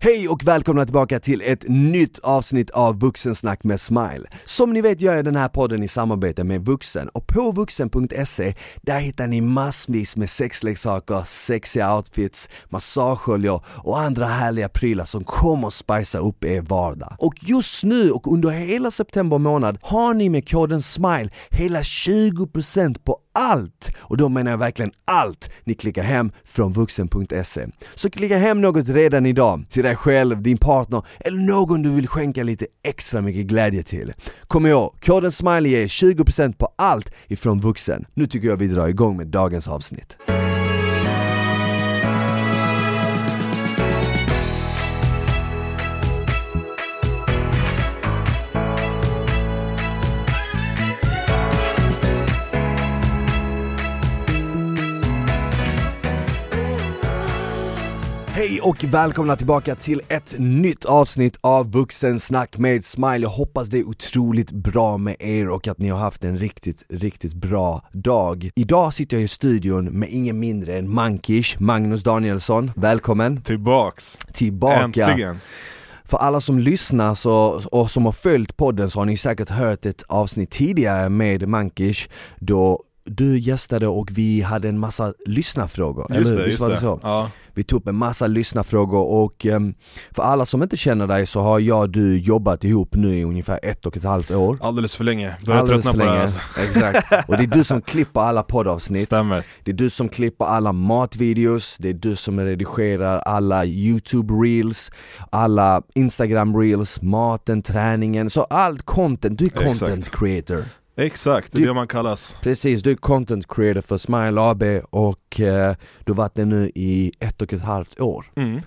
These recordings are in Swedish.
Hej och välkomna tillbaka till ett nytt avsnitt av Vuxensnack med Smile. Som ni vet gör jag den här podden i samarbete med Vuxen och på vuxen.se där hittar ni massvis med sexleksaker, sexiga outfits, massageoljor och andra härliga prylar som kommer spicea upp er vardag. Och just nu och under hela september månad har ni med koden SMILE hela 20% på allt! Och då menar jag verkligen allt ni klickar hem från vuxen.se. Så klicka hem något redan idag, till dig själv, din partner eller någon du vill skänka lite extra mycket glädje till. Kom ihåg, koden SMILE ger 20% på allt ifrån vuxen. Nu tycker jag vi drar igång med dagens avsnitt. Hej och välkomna tillbaka till ett nytt avsnitt av Vuxensnack med Smile. Jag hoppas det är otroligt bra med er och att ni har haft en riktigt, riktigt bra dag. Idag sitter jag i studion med ingen mindre än Mankish, Magnus Danielsson. Välkommen! Tillbaks! Tillbaka! Äntligen! För alla som lyssnar så, och som har följt podden så har ni säkert hört ett avsnitt tidigare med Mankish då du gästade och vi hade en massa lyssnarfrågor, Just eller det, just var det. så? Ja. Vi tog upp en massa lyssnarfrågor och um, för alla som inte känner dig så har jag och du jobbat ihop nu i ungefär ett och ett halvt år Alldeles för länge, börjar tröttna för på det här länge, alltså. exakt. Och det är du som klipper alla poddavsnitt Stämmer, Det är du som klipper alla matvideos, det är du som redigerar alla youtube reels, alla instagram reels, maten, träningen, så allt content, du är content Exakt. creator exakt, det är Du- det man kallas. Precis, du är content creator för Smile AB och eh, du har varit det nu i ett och ett halvt år. Mm.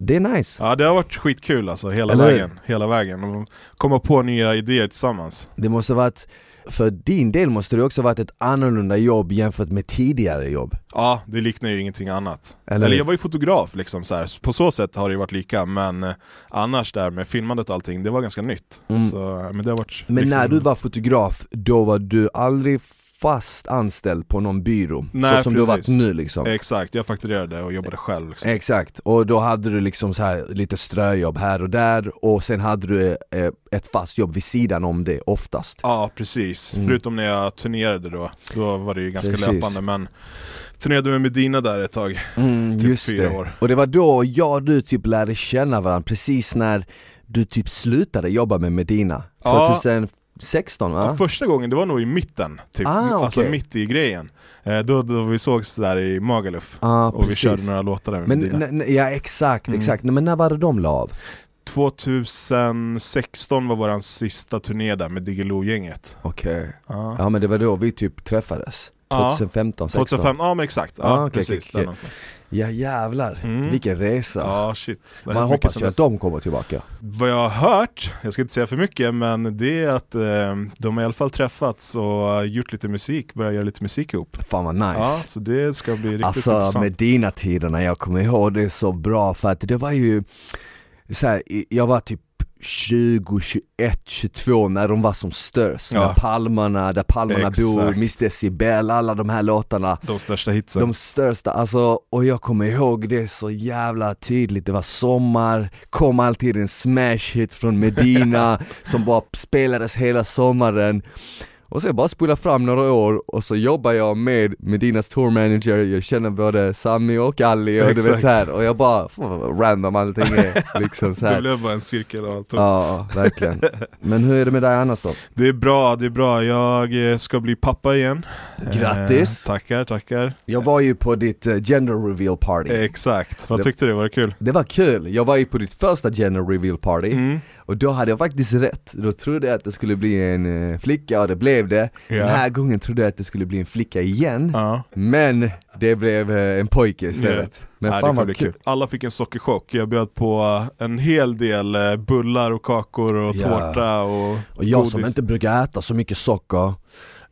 Det är nice, Ja det har varit skitkul alltså, hela Eller hur? vägen, hela vägen. Och komma på nya idéer tillsammans. Det måste varit, för din del måste det också varit ett annorlunda jobb jämfört med tidigare jobb Ja, det liknar ju ingenting annat Eller Eller, jag var ju fotograf liksom så här. på så sätt har det ju varit lika men eh, annars där med filmandet och allting, det var ganska nytt Mm. så, eh, Men det har varit Men när du var fotograf, då var du aldrig fast anställd på någon byrå, Nej, så som precis. du varit nu liksom Exakt, jag fakturerade och jobbade själv liksom. Exakt, och då hade du liksom så här lite ströjobb här och där och sen hade du eh, ett fast jobb vid sidan om det oftast Ja precis, mm. förutom när jag turnerade då, då var det ju ganska precis. löpande men turnerade med Medina där ett tag, mm, typ fyra det. år Och det var då jag och du typ lärde känna varandra, precis när du typ slutade jobba med Medina 2015 16 va? Ja, första gången, det var nog i mitten, typ. Ah, okay. alltså mitt i grejen. Eh, då, då vi sågs där i Magaluf ah, och precis. vi körde några låtar där men, Ja exakt, mm. exakt. Mm. Men när var det de la av? 2016 var vår sista turné där med Diggiloo-gänget Okej, okay. ah. ja men det var då vi typ träffades? 2015, 16? 2005, ja men exakt, ja, ah, okay, precis, okay, okay. Ja jävlar, Mm. vilken resa. Ja shit. Man hoppas ju att de kommer tillbaka. Vad jag har hört, jag ska inte säga för mycket, men det är att eh, de har i alla fall träffats och gjort lite musik, börjat göra lite musik ihop. Fan vad nice. Ja, så det ska bli riktigt Alltså intressant. med dina tiderna, jag kommer ihåg det så bra för att det var ju så här, jag var typ 20, 21, 22 när de var som störst, Ja. när Palmarna, där Palmarna bor, Exakt. Miss Decibel, alla de här låtarna. De största hitsen. De största, alltså, och jag kommer ihåg det så jävla tydligt, det var sommar, kom alltid en smash hit från Medina som bara spelades hela sommaren och sen bara spola fram några år och så jobbar jag med Medinas tour manager, jag känner både Sami och Ali och du vet Exakt. så här och jag bara, fan vad random allting är liksom så Det här. blev bara en cirkel och allt Ja, verkligen. Men hur är det med dig annars då? Det är bra, det är bra. Jag eh, ska bli pappa igen Grattis. eh, Tackar, tackar Jag var ju på ditt eh, gender reveal party Exakt, vad Det- tyckte du? Var det kul? Det var kul, jag var ju på ditt första gender reveal party Mm. Och då hade jag faktiskt rätt, då trodde jag att det skulle bli en eh, flicka och det blev det Ja. Den här gången trodde jag att det skulle bli en flicka igen Ja. Men det blev eh, en pojke istället Men Nej, fan vad kul, kul. Alla fick en sockerchock, jag bjöd på en hel del eh, bullar och kakor och Ja. tårta och Och jag som godis. inte brukar äta så mycket socker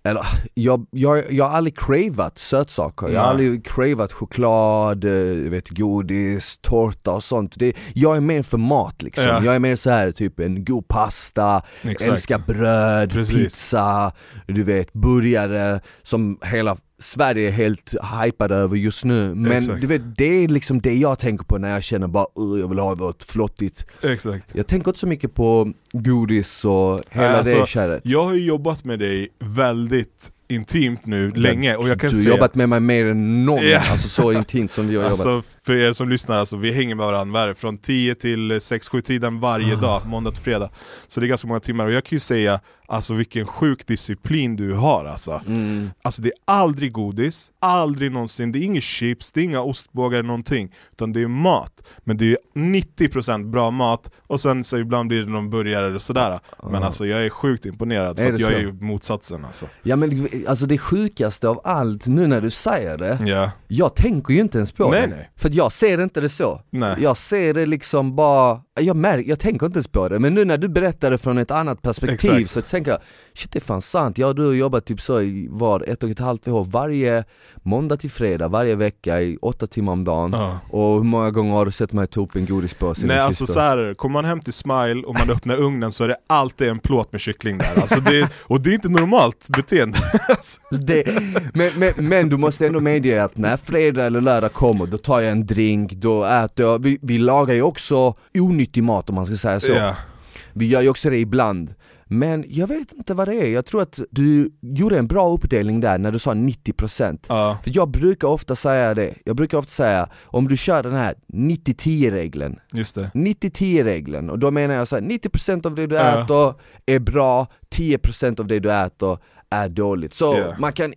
eller, jag, jag, jag har aldrig cravat sötsaker, jag har aldrig cravat choklad, eh, vet, godis, tårta och sånt det, Jag är mer för mat liksom, Ja. jag är mer så här typ en god pasta, Exakt. älskar bröd, Precis. pizza, du vet burgare som hela Sverige är helt hypad över just nu Men Exakt. du vet, det är liksom det jag tänker på när jag känner bara uh, jag vill ha något flottigt Exakt. Jag tänker inte så mycket på godis och hela Alltså, det köret Jag har ju jobbat med dig väldigt intimt nu länge och jag kan Du har jobbat med mig mer än någon, Ja. alltså så intimt som vi har jobbat Alltså för er som lyssnar, alltså, vi hänger med varandra är från 10 till 6-7 tiden varje Ah. dag, måndag till fredag. Så det är ganska många timmar. Och jag kan ju säga Alltså vilken sjuk disciplin du har alltså. Mm. Alltså det är aldrig godis, aldrig någonsin, det är inga chips, det är inga ostbågar eller någonting. Utan det är mat, men det är 90% bra mat och sen så ibland blir det någon burgare eller sådär. Men Ah. alltså jag är sjukt imponerad, Är för att jag är ju motsatsen alltså. Ja men alltså det sjukaste av allt nu när du säger det Ja, Jag tänker ju inte ens på Nej, det, nej. för jag ser inte det så. Nej. Jag ser det liksom bara, jag, märker, jag tänker inte ens på det, men nu när du berättar det från ett annat perspektiv Exakt. så tänker jag Shit det är fan sant, jag och du har jobbat typ så i var ett och ett halvt år varje måndag till fredag, varje vecka i åtta timmar om dagen. Ja. Och hur många gånger har du sett mig ta upp en godispåse Nej alltså så här, kommer man hem till Smile och man öppnar ugnen så är det alltid en plåt med kyckling där. Alltså det, Och det är inte normalt beteende. Det, men, men, men du måste ändå medge att när fredag eller lördag kommer, då tar jag en drink, då äter jag, vi, vi lagar ju också onyttig mat om man ska säga så Ja, Vi gör ju också det ibland Men jag vet inte vad det är, jag tror att du gjorde en bra uppdelning där när du sa 90% ja, För jag brukar ofta säga det, jag brukar ofta säga om du kör den här 90-10 regeln just det 90-10 regeln, och då menar jag så här, 90% av det du Ja. äter är bra, 10% av det du äter är dåligt. Så Ja. man kan,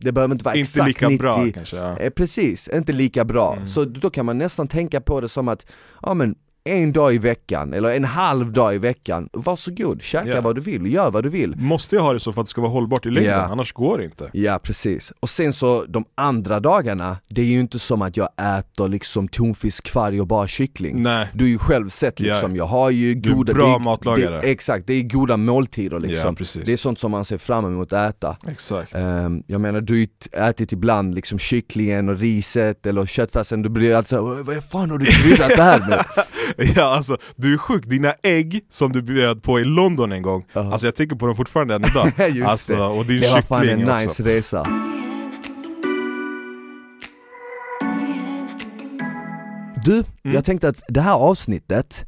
det behöver inte vara Inte exakt lika 90 bra kanske ja. Eh, Precis, inte lika bra. Mm. Så då kan man nästan tänka på det som att, ja men en dag i veckan, eller en halv dag i veckan, varsågod, käka Ja. vad du vill, gör vad du vill. Måste jag ha det så för att det ska vara hållbart i längden, Ja. annars går det inte Ja precis, och sen så de andra dagarna, det är ju inte som att jag äter liksom tonfisk, kvarg och bara kyckling Nej, Du har ju själv sett liksom, jag har ju Du är goda bra det matlagare. det, Exakt, det är goda måltider liksom Det är sånt som man ser fram emot att äta Exakt Ehm, Jag menar du har ätit ibland liksom kycklingen och riset eller köttfärsen, du blir alltid såhär vad fan har du kryddat det här med? Ja alltså, du är sjuk, dina ägg som du bjöd på i London en gång Ja. Alltså jag tänker på dem fortfarande än idag Just alltså, det. Och din Det var fan en också nice resa Du, Mm. jag tänkte att det här avsnittet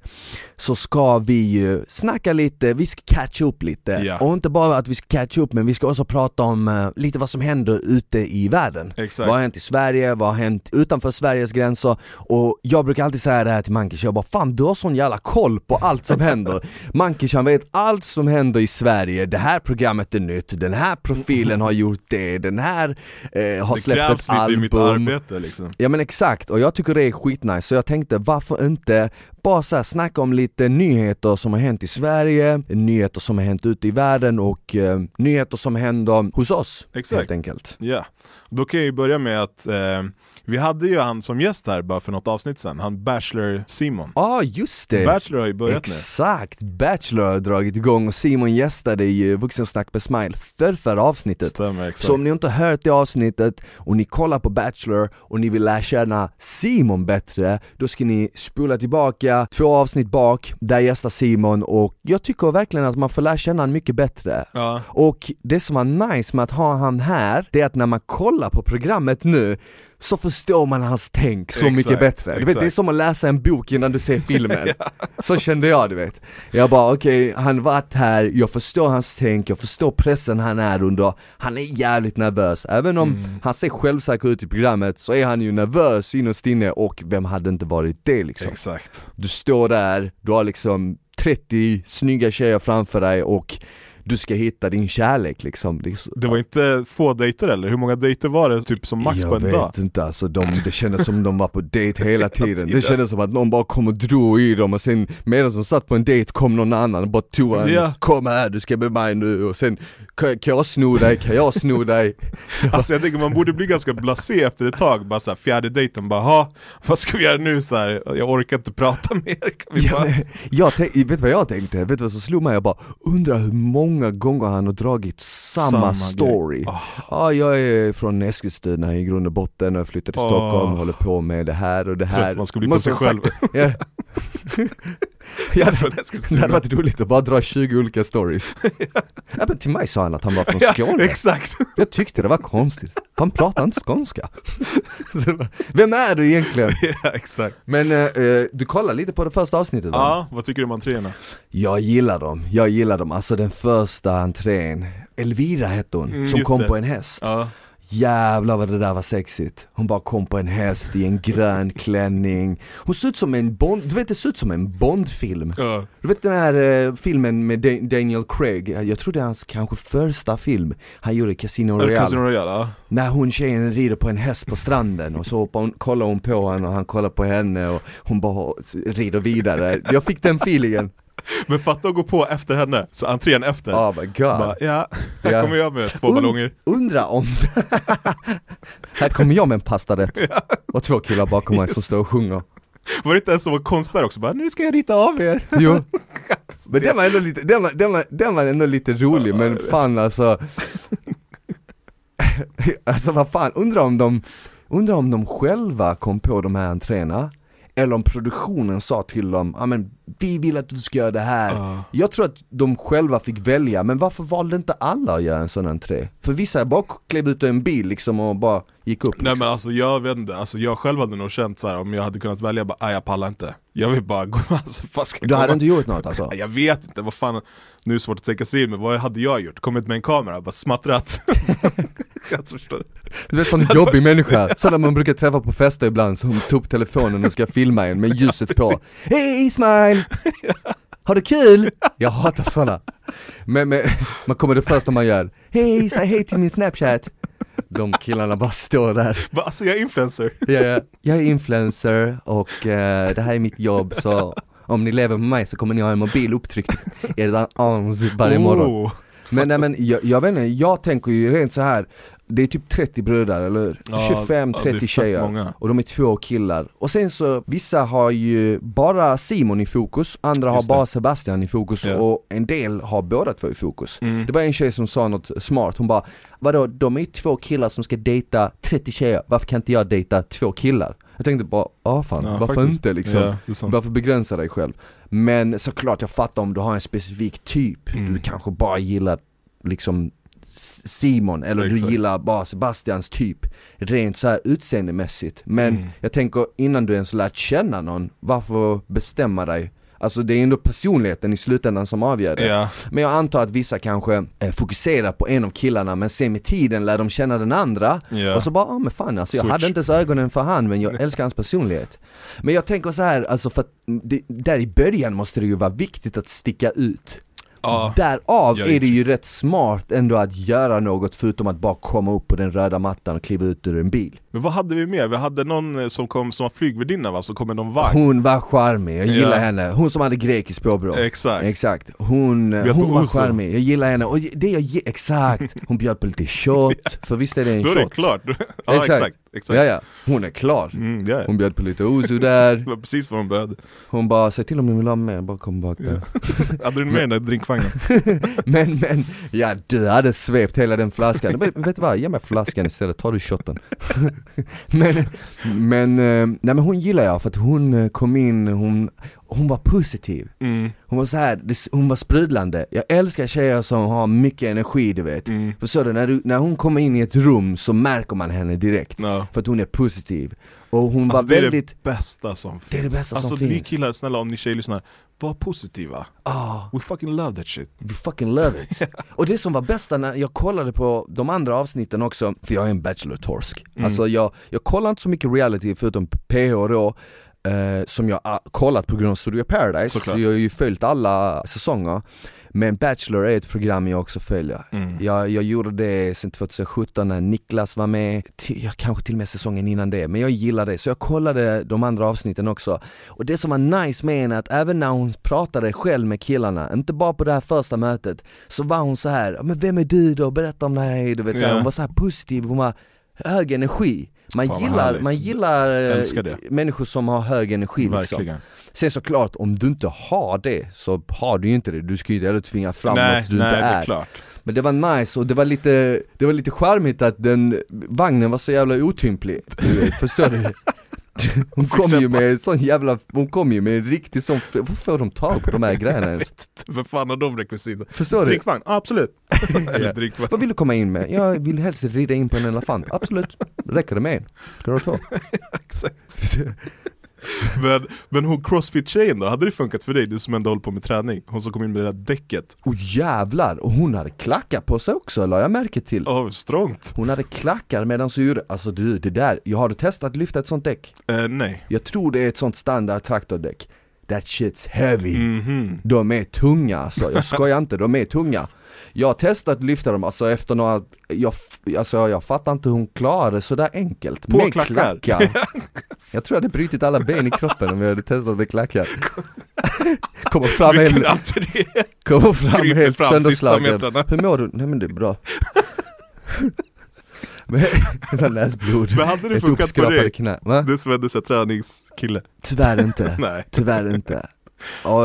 så ska vi ju snacka lite, vi ska catcha upp lite. Ja. och inte bara att vi ska catcha upp men vi ska också prata om eh, lite vad som händer ute i världen. Exakt. Vad har hänt i Sverige, vad har hänt utanför Sveriges gränser? Och jag brukar alltid säga det här till Mankish, jag bara fan du har sån jävla koll på allt som händer. Mankish han vet allt som händer i Sverige, det här programmet är nytt, den här profilen har gjort det, den här eh, har Det släppt krävs ett lite i album. mitt arbete liksom. Ja men exakt, och jag tycker det är skitnice, så jag tänkte varför inte bara så här snacka om lite nyheter som har hänt i Sverige, nyheter som har hänt ute i världen och eh, nyheter som händer hos oss Exakt. helt enkelt Ja, då kan jag ju börja med att eh, vi hade ju han som gäst här bara för något avsnitt sedan, han Bachelor Simon Ja ah, just det! Bachelor har ju börjat Exakt! Bachelor har dragit igång och Simon gästade i eh, Vuxensnack med Smile för förra nu avsnittet Stämmer, exakt Så om ni inte har hört det avsnittet och ni kollar på Bachelor och ni vill lära känna Simon bättre, då ska ni spola tillbaka två avsnitt bak, där gästar Simon och jag tycker verkligen att man får lära känna honom mycket bättre. Ja, Och det som var nice med att ha han här, det är att när man kollar på programmet nu så förstår man hans tänk så Exakt, mycket bättre. Du vet, det är som att läsa en bok innan du ser filmen. Så kände jag du vet. Jag bara okej, han varit här, jag förstår hans tänk, jag förstår pressen han är under. Han är jävligt nervös, även om Mm. han ser självsäker ut i programmet så är han ju nervös innerst inne och vem hade inte varit det liksom? exakt Du står där, du har liksom 30 snygga tjejer framför dig och du ska hitta din kärlek liksom. Det, så, Det var inte få dejter eller? Hur många dejter var det typ som max jag på en vet dag? inte alltså, de, det kändes som de var på dejt hela tiden. Det kändes som att någon bara kom och drog i dem och sen medan de satt på en dejt kom någon annan och bara tog en, Ja. kom här du ska med mig nu och sen kan, jag sno dig, kan jag sno dig? Alltså jag tänker man borde bli ganska blasé efter ett tag, bara såhär fjärde dejten bara ha vad ska vi göra nu så här? jag orkar inte prata mer, kan vi Ja, bara... men, jag vet du vad jag tänkte? Vet du vad som slog mig? Jag bara undrar hur många gånger han har dragit samma, Samma story. grej. Ja, jag är från Eskilstuna i grund och botten och jag flyttade till Åh. Stockholm och håller på med det här och det här. Trött man ska bli på sig själv. Ja. Ja, från det hade varit roligt att bara dra 20 olika stories. ja men till mig sa han att han var från Skåne. Ja, exakt. Jag tyckte det var konstigt. Han pratar inte skånska. Vem är du egentligen? ja, exakt. Men eh, eh, du kollar lite på det första avsnittet va? Ja, vad tycker du om entréerna? Jag gillar dem, jag gillar dem. Alltså den första entrén, Elvira hette hon, Mm, som kom det. på en häst. Ja, Jävlar vad det där var sexigt. Hon bara kom på en häst i en grön klänning. Hon ser ut som en Bond, du vet det ser ut som en Bondfilm. ja. Du vet den här eh, filmen med Da- Daniel Craig, jag tror det är hans kanske första film han gjorde, Casino Royale. Casino Royale, ja. När hon tjejen rider på en häst på stranden och så hoppar hon, kollar hon på honom och han kollar på henne och hon bara rider vidare. Jag fick den feelingen. Men fatta att gå på efter henne, så entrén efter. Oh my god. Bara, ja, här Ja. kommer jag med två Und- ballonger. Undra om Här kommer jag med en pastarätt och två killar bakom mig som står och sjunger. Var det inte en som var konstnär också? Bara, nu ska jag rita av er. Jo. Men den var ändå lite, den var, den var, den var ändå lite rolig men fan alltså Alltså vad fan, undrar om de, undrar om de själva kom på de här entréerna eller om produktionen sa till dem, ja men vi vill att du ska göra det här Ja. Jag tror att de själva fick välja, men varför valde inte alla att göra en sån entré? För vissa bara klev ut ur en bil liksom och bara gick upp Nej liksom. men alltså jag vet inte, alltså jag själv hade nog känt så här om jag hade kunnat välja, bara, "Nej, jag pallar inte Jag vill bara gå, alltså vad ska jag Du hade komma?" inte gjort något alltså? Jag vet inte, vad fan, nu är det svårt att tänka sig in, men vad hade jag gjort? Kommit med en kamera, bara smattrat du? Vet sån jobbig människa, sådana man brukar träffa på fester ibland som tar upp telefonen och ska filma en med ljuset på Hej Ismail! Har du kul? Jag hatar sådana Men, men man kommer det första man gör Hej, säg hej till min snapchat De killarna bara står där alltså jag är influencer Ja, ja. Jag är influencer och eh, det här är mitt jobb så om ni lever med mig så kommer ni ha en mobil upptryckt i ert ans varje morgon Oh. Men nej men jag, jag vet inte, jag tänker ju rent så här. Det är typ 30 brudar, eller hur? Ja, 25, ja, det är 30 fett tjejer många. och de är två killar Och sen så, vissa har ju bara Simon i fokus, andra har Just det. bara Sebastian i fokus Ja. och en del har båda två i fokus Mm. Det var en tjej som sa något smart, hon bara Vadå, de är ju två killar som ska dejta 30 tjejer, varför kan inte jag dejta två killar? Jag tänkte bara, ja fan, Ja, varför faktiskt. inte liksom? Ja. Varför begränsa dig själv? Men såklart, jag fattar om du har en specifik typ, Mm. du kanske bara gillar liksom Simon, eller Exakt. du gillar bara Sebastians typ Rent så här utseendemässigt Men Mm. jag tänker innan du ens lärt känna någon, varför bestämma dig? Alltså det är ändå personligheten i slutändan som avgör det Ja, Men jag antar att vissa kanske eh, fokuserar på en av killarna men sen med tiden lär de känna den andra ja. och så bara, ja men fan alltså jag Switch. hade inte ens ögonen för han men jag älskar hans personlighet Men jag tänker så här, alltså för att det, där i början måste det ju vara viktigt att sticka ut ja. Därav är det ju rätt smart ändå att göra något förutom att bara komma upp på den röda mattan och kliva ut ur en bil Men vad hade vi mer? Vi hade någon eh, som kom som var flygvärdinna va, som kom med någon vagn. Hon var charmig, jag gillar Ja. henne, hon som hade grekiskt påbrå Exakt, Exakt, hon, Bjöd hon var charmig, jag gillar henne. Och det jag exakt, hon bjöd på lite shot, för visst är det en då är shot? det klart. Ja Exakt. exakt, exakt, Ja ja, hon är klar. Mm, ja. Hon bjöd på lite ouzo där, Det var precis vad de behövde. Hon bara 'säg till om ni vill ha mer, bara kom bak där' Hade du med den där drinkvagnen? Men men, ja du hade svept hela den flaskan, men, vet du vad, ge mig flaskan istället, tar du shotten Men, men, eh, nej men hon gillar jag för att hon eh, kom in, hon, hon var positiv. Mm, Hon var så här, det- hon var sprudlande, jag älskar tjejer som har mycket energi du vet. Mm. Förstår du, när, du, när hon kommer in i ett rum så märker man henne direkt. Ja. För att hon är positiv. Och hon Alltså var det är väldigt, det bästa som finns Det är det bästa som Alltså vi finns. killar, snälla om ni tjejer lyssnar, var positiva. Ah, We fucking love that shit. We fucking love it. Och det som var bästa när jag kollade på de andra avsnitten också, för jag är en bachelor-torsk. Mm. Alltså jag, jag kollar inte så mycket reality förutom PH då eh, Som jag har kollat på grund av Studio Paradise, Såklart. så jag har ju följt alla säsonger Men Bachelor är ett program jag också följer mm. Jag, jag gjorde det sen 2017 när Niklas var med, till, ja, kanske till och med säsongen innan det, men jag gillade det så jag kollade de andra avsnitten också Och det som var nice med henne att även när hon pratade själv med killarna, inte bara på det här första mötet Så var hon så här, men vem är du då? Berätta om dig, du vet så här, Ja. hon var så här positiv, hon var hög energi man Fan, gillar, man gillar eh, människor som har hög energi liksom. Sen såklart, om du inte har det så har du ju inte det, du ska ju ändå tvinga fram Nej, något du nej inte är är. klart. Men det var nice och det var lite, det var lite charmigt att den, vagnen var så jävla otymplig, förstår du? Hon kom ju med en sån jävla, hon kom ju med en riktig sån, varför får de tag på de här grejerna ens? Vad fan har de rekvisita? Förstår du? Drickvagn? Ja, absolut. Eller drickvagn. Vad vill du komma in med? Jag vill helst rida in på en elefant, absolut. Räcker det med en? Ska du ha två? Exakt. Men, men hon crossfit-tjejen då, hade det funkat för dig? Du som ändå håller på med träning, hon som kom in med det där däcket. Och jävlar, och hon hade klackar på sig också, la jag märke till. Åh, strångt. Hon hade klackar medan hon gjorde, alltså du, det där, jag har du testat att lyfta ett sånt däck? Eh, nej. Jag tror det är ett sånt standard traktordäck. That shit's heavy. Mhm. De är tunga alltså, jag skojar inte, de är tunga. Jag har testat att lyfta dem, alltså efter några, jag, alltså jag fattar inte hur hon klarar det sådär enkelt. På med klackar. klackar. Jag tror jag hade brutit alla ben i kroppen om jag hade testat med klackar. Kommer fram helt, kommer fram helt fram sönderslagen. Hur mår du? Nej men det är bra. Näsblod. Men hade det funkat på dig? knä. Va? Du som ändå är träningskille. Tyvärr inte. Nej. Tyvärr inte.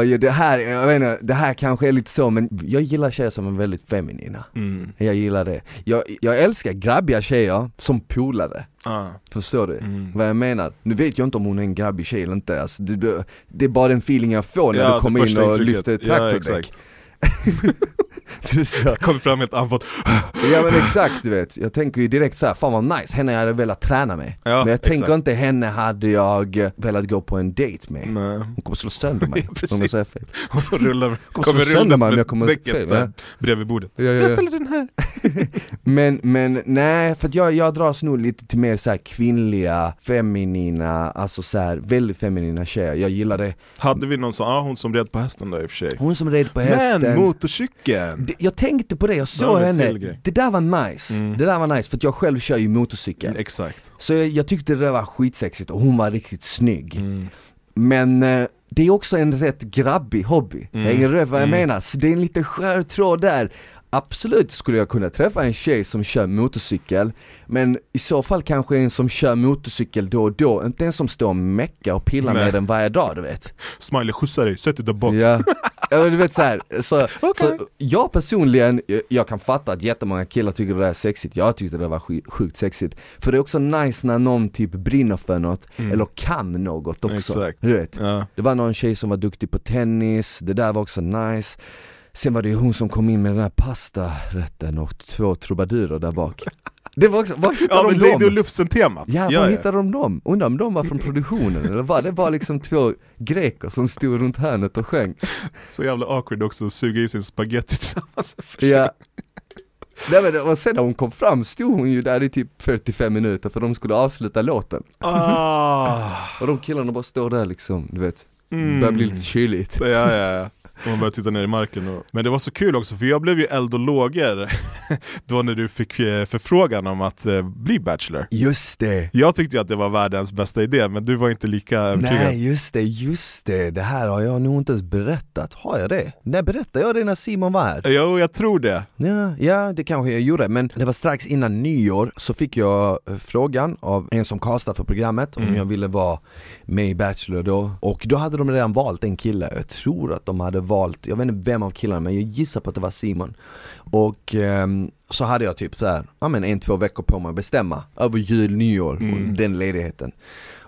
Ju det här, jag vet inte, det här kanske är lite så men jag gillar tjejer som är väldigt feminina. Mm. Jag gillar det. Jag, jag älskar grabbiga tjejer som polare. Ah. Förstår du? Mm. Vad jag menar? Nu vet jag inte om hon är en grabbig tjej eller inte, alltså, det, det är bara den feeling jag får när Ja, du kommer in och intrycket. lyfter ett Ja, traktordäck. exakt. Kommer fram helt andfådd. Ja men exakt du vet, jag tänker ju direkt så här, fan vad nice, henne hade jag velat träna med. Ja, men jag tänker exakt. inte henne hade jag velat gå på en date med. Nej. Hon kommer slå sönder mig Ja, om jag säger fel. Hon rullar, Kommer kommer slå sönder mig om jag kommer däcket fel, här, bredvid bordet. Ja, ja, Jag ja. ställer den här. Men, men nej, för jag, jag dras nog lite till mer så här kvinnliga, feminina, alltså så här väldigt feminina tjejer, jag gillar det. Hade vi någon som, ja hon som red på hästen då i och för sig. Hon som red på hästen. Men motorcykeln! Det- Jag tänkte på det, jag såg henne, det där var nice, Mm. det där var nice för att jag själv kör ju motorcykel. Exakt. Så jag, jag tyckte det där var skitsexigt och hon var riktigt snygg. Mm. Men eh, det är också en rätt grabbig hobby, Mm. hänger du vad jag Mm. menar? Så det är en liten skör tråd där Absolut skulle jag kunna träffa en tjej som kör motorcykel Men i så fall kanske en som kör motorcykel då och då, inte en som står och meckar och pillar Nej. med den varje dag du vet Smiley skjutsar dig, sätt dig där bak. Ja, ja du vet så, här, så, så jag personligen, jag, kan fatta att jättemånga killar tycker det där är sexigt, jag tyckte det var sjukt sexigt. För det är också nice när någon typ brinner för något, eller kan något också, Exakt. du vet. Ja. det var någon tjej som var duktig på tennis, det där var också nice Sen var det ju hon som kom in med den här pastarätten och två trubadurer där bak Det var också, var hittade Ja men de Lady och? Lufsen-temat. Ja, var hittade de dem? Undrar om de var från produktionen eller var det bara liksom två greker som stod runt hörnet och sjöng? Så jävla awkward också att suga i sin spaghetti tillsammans. Ja Nej, men, och sen när hon kom fram stod hon ju där i typ 45 minuter för de skulle avsluta låten Ah. Och de killarna bara står där liksom, du vet, Mm. börjar bli lite kyligt Ja, ja, ja. Och man började titta ner i marken och... Men det var så kul också för jag blev ju eld och lågor då när du fick eh, förfrågan om att eh, bli Bachelor. Just det! Jag tyckte ju att det var världens bästa idé men du var inte lika övertygad. Nej just det, just det, det här har jag nog inte ens berättat, har jag det? När berättade jag det när Simon var här? Jo, jag tror det. Ja, ja det kanske jag gjorde, men det var strax innan nyår så fick jag eh, frågan av en som castade för programmet om jag ville vara med i Bachelor då Och då hade de redan valt en kille, jag tror att de hade valt, jag vet inte vem av killarna men jag gissar på att det var Simon. Och ehm, så hade jag typ så här, ja men en, två veckor på mig att bestämma över jul, nyår och den ledigheten.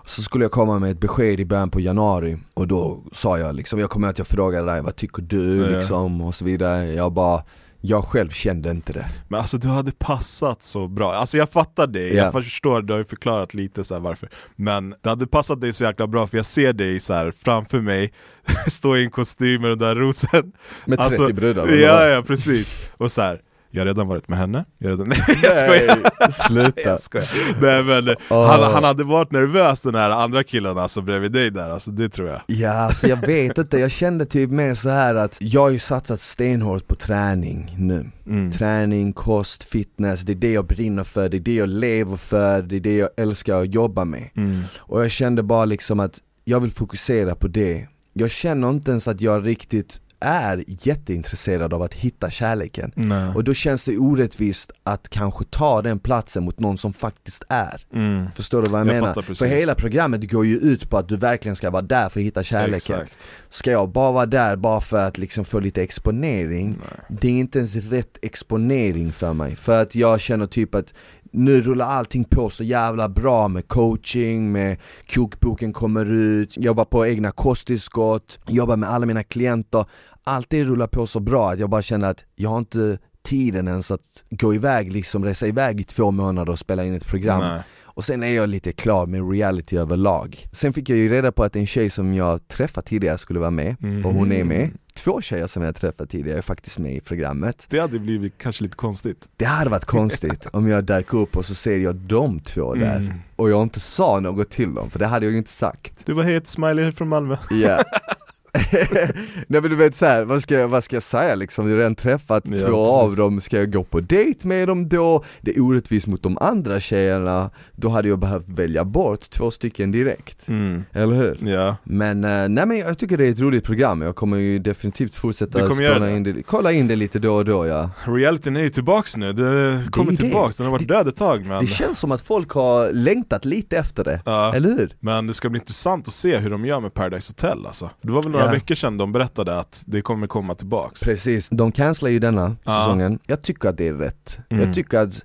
Så skulle jag komma med ett besked i början på januari och då sa jag liksom, jag kommer att jag frågade dig vad tycker du liksom och så vidare. Jag bara, jag själv kände inte det. Men alltså du hade passat så bra, alltså jag fattar dig, Ja. jag förstår, du har ju förklarat lite så här varför. Men det hade passat dig så jäkla bra för jag ser dig så framför mig Stå i en kostym med den där rosen. Med 30 Alltså, brudar Ja ja precis, och så här. Jag har redan varit med henne, jag redan... Nej jag skojar! Sluta Jag skojar. Nej men Åh. han, han hade varit nervös den här andra killen alltså bredvid dig där, alltså det tror jag Ja, alltså jag vet inte, jag kände typ mer så här att jag har ju satsat stenhårt på träning nu Mm. Träning, kost, fitness, det är det jag brinner för, det är det jag lever för, det är det jag älskar att jobba med Mm. Och jag kände bara liksom att jag vill fokusera på det Jag känner inte ens att jag riktigt är jätteintresserad av att hitta kärleken Nej. Och då känns det orättvist att kanske ta den platsen mot någon som faktiskt är Mm. Förstår du vad jag, Jag menar? För hela programmet går ju ut på att du verkligen ska vara där för att hitta kärleken Exakt. Ska jag bara vara där bara för att liksom få lite exponering? Nej. Det är inte ens rätt exponering för mig, för att jag känner typ att nu rullar allting på så jävla bra med coaching, med kokboken kommer ut, jobbar på egna kosttillskott, jobbar med alla mina klienter Allt det rullar på så bra att jag bara känner att jag har inte tiden ens att gå iväg, liksom resa iväg i två månader och spela in ett program Nej. och sen är jag lite klar med reality överlag. Sen fick jag ju reda på att en tjej som jag träffat tidigare skulle vara med, och hon är med. Två tjejer som jag träffat tidigare är faktiskt med i programmet. Det hade blivit kanske lite konstigt. Det hade varit konstigt om jag dök upp och så ser jag de två där, Mm. och jag inte sa något till dem, för det hade jag ju inte sagt. Du var het smiley från Malmö. Ja. Nej men du vet såhär, vad ska, jag, vad ska jag säga liksom? Jag har redan träffat Ja, två av precis. dem, ska jag gå på dejt med dem då? Det är orättvist mot de andra tjejerna, då hade jag behövt välja bort två stycken direkt. Mm. Eller hur? Ja. Men, eh, nej men jag tycker det är ett roligt program, jag kommer ju definitivt fortsätta spana in det, kolla in det lite då och då ja. Realityn är ju tillbaks nu, det kommer det. tillbaks, den har varit Det- död ett tag men Det känns som att folk har längtat lite efter det, Ja. eller hur? Men det ska bli intressant att se hur de gör med Paradise Hotel alltså. Det var väl några Ja. veckor sedan de berättade att det kommer komma tillbaks Precis, de cancelar ju denna Ja. säsongen, jag tycker att det är rätt. Mm. Jag tycker att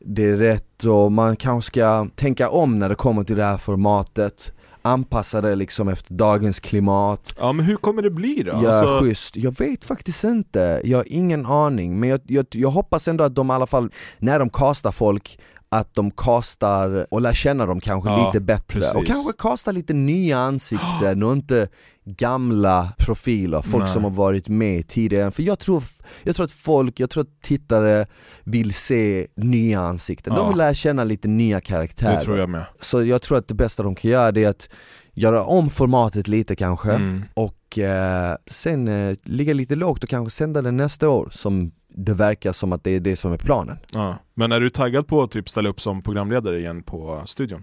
det är rätt och man kanske ska tänka om när det kommer till det här formatet Anpassa det liksom efter dagens klimat Ja men hur kommer det bli då? Ja, Alltså, schysst. Jag vet faktiskt inte, jag har ingen aning men jag, jag, jag hoppas ändå att de i alla fall, när de castar folk att de castar och lär känna dem kanske Ja, lite bättre precis. och kanske castar lite nya ansikten och inte gamla profiler, folk Nej. som har varit med tidigare. För jag tror, jag tror att folk, jag tror att tittare vill se nya ansikten, Ja. de vill lära känna lite nya karaktärer. det tror jag med Så jag tror att det bästa de kan göra det är att göra om formatet lite kanske mm. och eh, sen eh, ligga lite lågt och kanske sända den nästa år som det verkar som att det är det som är planen. ja. Men är du taggad på att typ ställa upp som programledare igen på studion?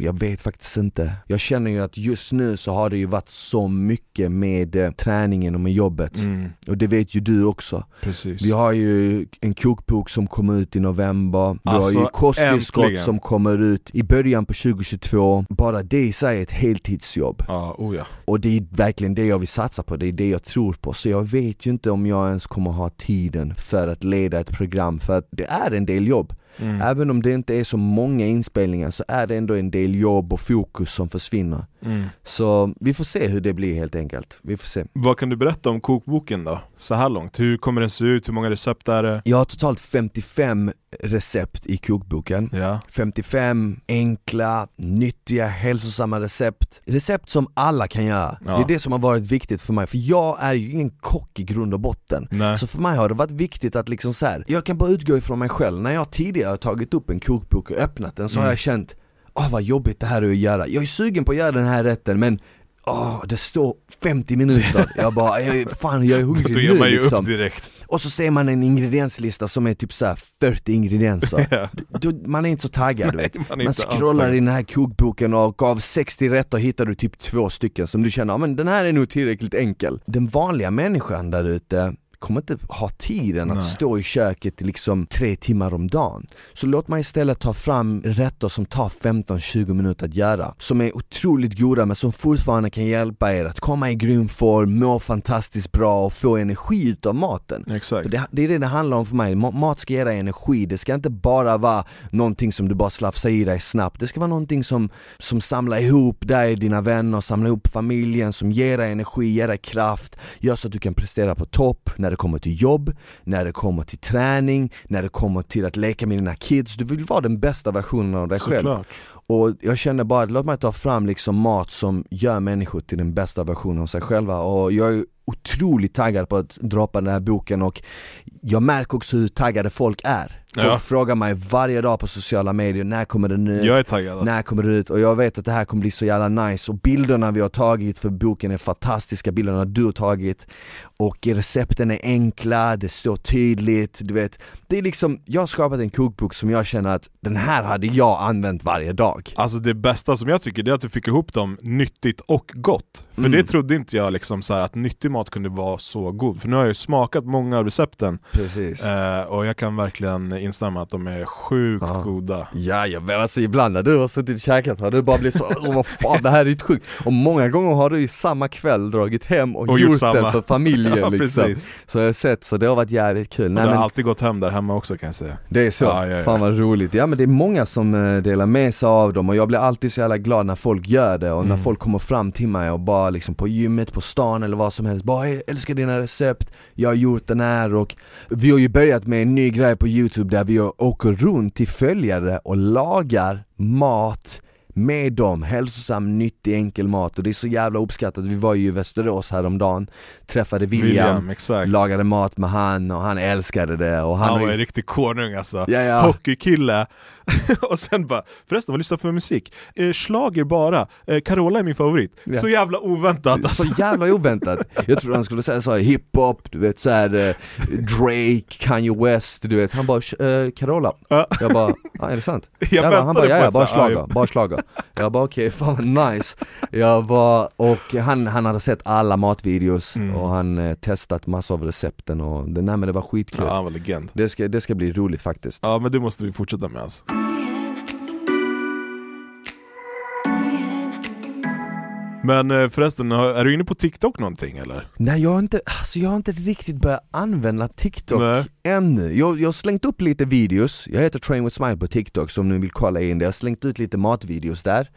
Jag vet faktiskt inte. Jag känner ju att just nu så har det ju varit så mycket med eh, träningen och med jobbet. Mm. Och det vet ju du också. Precis Vi har ju en kokbok som kommer ut i november, vi Alltså, har ju kosttillskott som kommer ut i början på 2022. Bara det i sig är ett heltidsjobb. Ja, oh ja. Och det är verkligen det jag vill satsa på, det är det jag tror på. Så jag vet ju inte om jag ens kommer ha tiden för att leda ett program, för att det är en del jobb. Mm. Även om det inte är så många inspelningar så är det ändå en del jobb och fokus som försvinner. Mm. Så vi får se hur det blir helt enkelt. Vi får se. Vad kan du berätta om kokboken då? Så här långt, hur kommer den se ut? Hur många recept är det? Jag har totalt 55 recept i kokboken. Ja, 55 enkla, nyttiga, hälsosamma recept. Recept som alla kan göra. Ja. Det är det som har varit viktigt för mig, för jag är ju ingen kock i grund och botten. nej. Så för mig har det varit viktigt att liksom så här, jag kan bara utgå ifrån mig själv. När jag tidigare har tagit upp en kokbok och öppnat den så har Mm. jag känt, åh vad jobbigt det här är att göra. Jag är sugen på att göra den här rätten men Åh, det står 50 minuter, jag bara, jag, fan jag är hungrig Då ger nu man ju liksom. upp direkt. Och så ser man en ingredienslista som är typ så här 40 ingredienser. Ja. Då, man är inte så taggad du vet. man Man scrollar ansträngd. i den här kokboken och av 60 rätter hittar du typ två stycken som du känner, ja men den här är nog tillräckligt enkel. Den vanliga människan där ute kommer inte ha tiden att Nej. stå i köket liksom tre timmar om dagen. Så låt mig istället ta fram rätter som tar 15-20 minuter att göra, som är otroligt goda men som fortfarande kan hjälpa er att komma i grym form, må fantastiskt bra och få energi utav maten. Exakt. För det, det är det det handlar om för mig, Ma- mat ska ge dig energi, det ska inte bara vara någonting som du bara slafsar i dig snabbt Det ska vara någonting som, som samlar ihop dig, dina vänner, samlar ihop familjen, som ger dig energi, ger dig kraft Gör så att du kan prestera på topp när det kommer till jobb, när det kommer till träning, när det kommer till att leka med dina kids Du vill vara den bästa versionen av dig själv Såklart. och jag känner bara låt mig ta fram liksom mat som gör människor till den bästa versionen av sig själva och jag är otroligt taggad på att droppa den här boken och jag märker också hur taggade folk är. Folk Ja. frågar mig varje dag på sociala medier, när kommer den ut? Jag är taggad alltså. När kommer det ut? Och jag vet att det här kommer bli så jävla nice och bilderna vi har tagit för boken är fantastiska, bilderna du har tagit och recepten är enkla, det står tydligt, du vet Det är liksom, jag har skapat en kokbok som jag känner att den här hade jag använt varje dag. Alltså det bästa som jag tycker det är att du fick ihop dem nyttigt och gott. För Mm. det trodde inte jag liksom så här, att nyttig mat kunde vara så god. För nu har jag ju smakat många av recepten Precis. eh, och jag kan verkligen instämma att de är sjukt Ja. goda. Ja, jag men alltså ibland när du har suttit och käkat har du bara blivit så Åh vad fan det här är ju sjukt Och många gånger har du ju samma kväll dragit hem och, Och gjort, gjort den för familjen Ja, liksom precis. Så jag har sett, så det har varit jävligt kul Nej, men har alltid gått hem där hemma också kan jag säga. Det är så, Ja, ja, ja. fan vad roligt. Ja men det är många som eh, delar med sig av dem och jag blir alltid så jävla glad när folk gör det och när Mm. folk kommer fram till mig och bara liksom på gymmet, på stan eller vad som helst bara "Jag älskar dina recept, jag har gjort den här och vi har ju börjat med en ny grej på youtube där vi åker runt till följare och lagar mat med dem, hälsosam, nyttig, enkel mat och det är så jävla uppskattat. Vi var ju i Västerås häromdagen, träffade William, William, lagade mat med han och han älskade det och han, Han var ju en riktig konung alltså. Ja, ja. Hockeykille. och sen bara, förresten vad lyssnar du på för musik? Eh, schlager bara, eh, Carola är min favorit. Ja. Så jävla oväntat alltså. Så jävla oväntat. Jag trodde han skulle säga så här hiphop, du vet såhär eh, Drake, Kanye West, du vet. Han bara eh, Carola. Ja. Jag bara, ah, är det sant? Jag Jag bara, han bara, ja, bara slaga, bara slaga. Jag bara okej, fan vad nice. Jag bara, och han, han hade sett alla matvideos Mm. och han eh, testat massor av recepten och det, nej men det var skitkul. Ja, han var legend. Det, ska, det ska bli roligt faktiskt. Ja men det måste vi fortsätta med alltså. Men eh, förresten, är du inne på TikTok någonting eller? Nej jag har inte, alltså jag har inte riktigt börjat använda TikTok Nej. ännu. Jag, jag har slängt upp lite videos, jag heter Train with Smile på TikTok så om ni vill kolla in det. Jag har slängt ut lite matvideos där.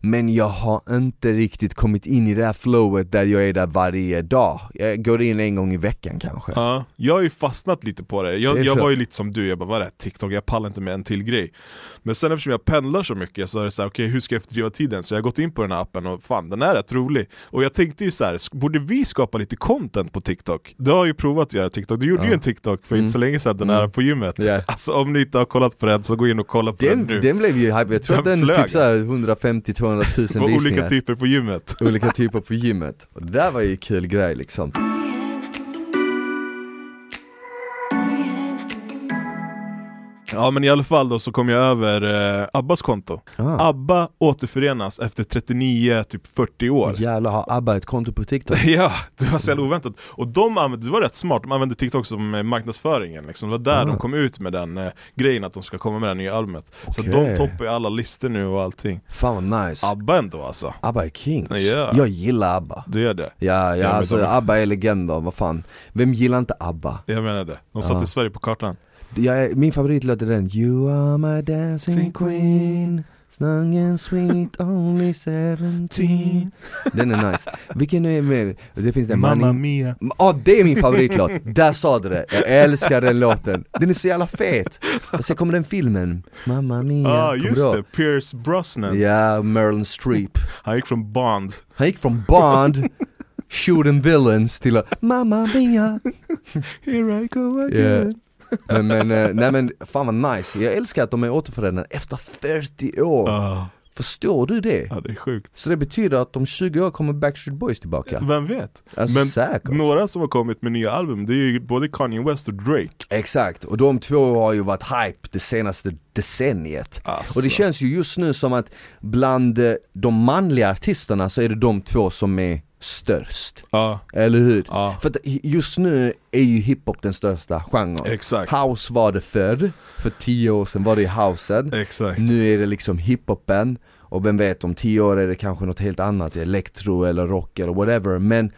Men jag har inte riktigt kommit in i det här flowet där jag är där varje dag. Jag går in en gång i veckan kanske. Ja, jag har ju fastnat lite på det. Jag, Det jag var ju lite som du, jag bara vad är det? TikTok, jag pallar inte med en till grej. Men sen eftersom jag pendlar så mycket så är det så här, okej hur ska jag fördriva tiden? Så jag har gått in på den här appen och fan den är rätt rolig. Och jag tänkte ju så här, borde vi skapa lite content på TikTok? Du har ju provat att göra TikTok, du gjorde ju Ja. en TikTok för Mm. inte så länge sedan, den här Mm. på gymmet. Ja. Alltså om ni inte har kollat på den så gå in och kolla på den, Den, nu. den blev ju hype, jag tror Den att den flög, typ såhär 150-200 tusen visningar. olika typer på gymmet. olika typer på gymmet. Och det där var ju en kul grej liksom. Ja men i alla fall då så kom jag över eh, Abbas konto. Ah. Abba återförenas efter 39, typ 40 år. Jävlar, har ABBA ett konto på TikTok? Ja, det var så jävla oväntat. Och de använde, det var rätt smart, de använde TikTok som eh, marknadsföringen liksom. Det var där Ah. de kom ut med den eh, grejen att de ska komma med det här nya albumet. Så Okej. de toppar ju alla listor nu och allting. Fan vad nice. Abba ändå alltså, ABBA är kings. Ja. Jag gillar ABBA. det är det. Ja, ja, alltså ABBA är legender, vad fan. Vem gillar inte ABBA? Jag menar det. De satte Ja. Sverige på kartan. Jag, min favoritlåt är den You are my dancing queen Snug and sweet, only 17 Den är nice. Vilken är mer? Det finns den Mamma Money mia. Ja det är min favoritlåt, där sa du det, jag älskar den låten Den är så jävla fet! Och sen kommer den filmen, Mamma Mia, Ja ah, just det? Pierce Brosnan. Ja, Meryl Streep Han gick från Bond. Han gick från Bond, shooting villains till Mamma Mia Here I go again. Yeah. Men, men, eh, nej men fan vad nice, jag älskar att de är återförenade efter 40 år Ah, Förstår du det? ja det är sjukt. Så det betyder att om 20 år kommer Backstreet Boys tillbaka? Vem vet? Alltså Men säkert Några som har kommit med nya album, det är ju både Kanye West och Drake. Exakt, och de två har ju varit hype det senaste decenniet Alltså. Och det känns ju just nu som att bland eh, de manliga artisterna så är det de två som är störst Ja, Eller hur? ja. För att just nu är ju hiphop den största genren Exakt. House var det förr, för 10 år sedan var det housen Exakt. Nu är det liksom hiphopen och vem vet om 10 år är det kanske något helt annat, elektro eller rock eller whatever Men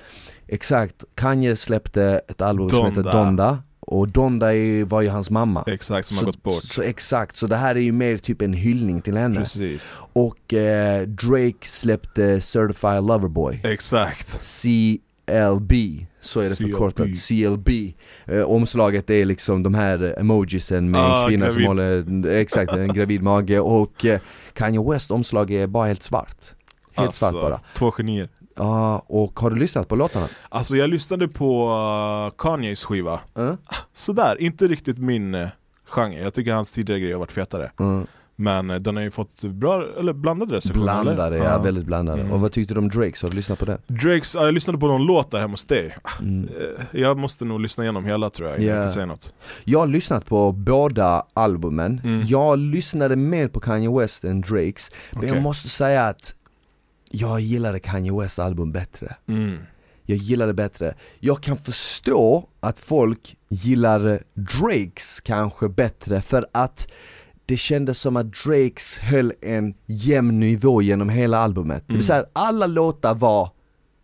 exakt, Kanye släppte ett album som heter Donda. Och Donda är, var ju hans mamma Exakt, som så, har gått bort. Så exakt, så det här är ju mer typ en hyllning till henne Precis. Och eh, Drake släppte Certified Loverboy Exakt. CLB, så är det förkortat, CLB eh, Omslaget är liksom de här emojisen med Ah, en kvinna som gravid. håller, exakt, en gravid mage och eh, Kanye West omslag är bara helt svart Helt Alltså, svart bara Två genier. Ja, och har du lyssnat på låtarna? Alltså jag lyssnade på uh, Kanyes skiva. Mm. Sådär, inte riktigt min uh, genre. Jag tycker hans tidigare grejer har varit fetare. Mm. Men eh, den har ju fått bra, eller blandade recensioner Blandade, eller? ja väldigt blandade. Mm. Och vad tyckte du om Drakes? Har du lyssnat på det? Drakes, ja, jag lyssnade på någon låt där hemma hos dig Mm. Eh, Jag måste nog lyssna igenom hela tror jag innan Ja. jag kan säga något Jag har lyssnat på båda albumen, Mm. jag lyssnade mer på Kanye West än Drakes Men jag måste säga att jag gillade Kanye Wests album bättre mm. Jag gillade bättre Jag kan förstå att folk gillar Drakes kanske bättre för att det kändes som att Drakes höll en jämn nivå genom hela albumet Det Mm. vill säga att alla låtar var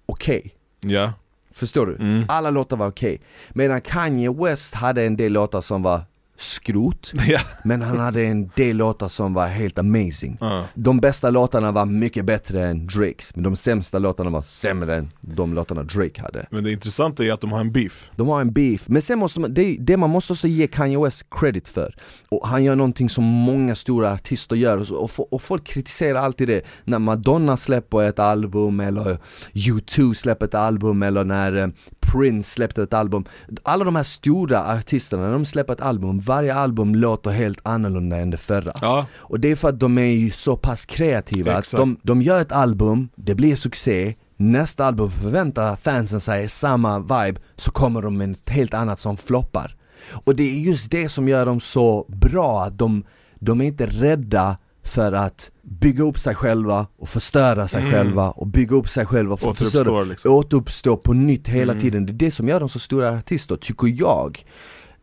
okej Ja, Förstår du? Mm. Alla låtar var okej. Medan Kanye West hade en del låtar som var skrot, ja. men han hade en del låtar som var helt amazing. Ja. De bästa låtarna var mycket bättre än Drakes, men de sämsta låtarna var sämre än de låtarna Drake hade. Men det intressanta är att de har en beef De har en beef, men sen måste man, det, det man måste också ge Kanye West credit för. Och han gör någonting som många stora artister gör, och, och, och folk kritiserar alltid det. När Madonna släpper ett album, eller U2 släpper ett album, eller när eh, Prince släppte ett album. Alla de här stora artisterna, när de släpper ett album, varje album låter helt annorlunda än det förra. Ja, Och det är för att de är ju så pass kreativa, att Exakt. de, de gör ett album, det blir succé, nästa album förväntar fansen sig samma vibe, så kommer de med ett helt annat som floppar. Och det är just det som gör dem så bra, att de, de är inte rädda för att bygga upp sig själva och förstöra sig Mm. själva och bygga upp sig själva och Återuppstår, förstöra, liksom. återuppstå på nytt hela Mm. tiden. Det är det som gör dem så stora artister, tycker jag.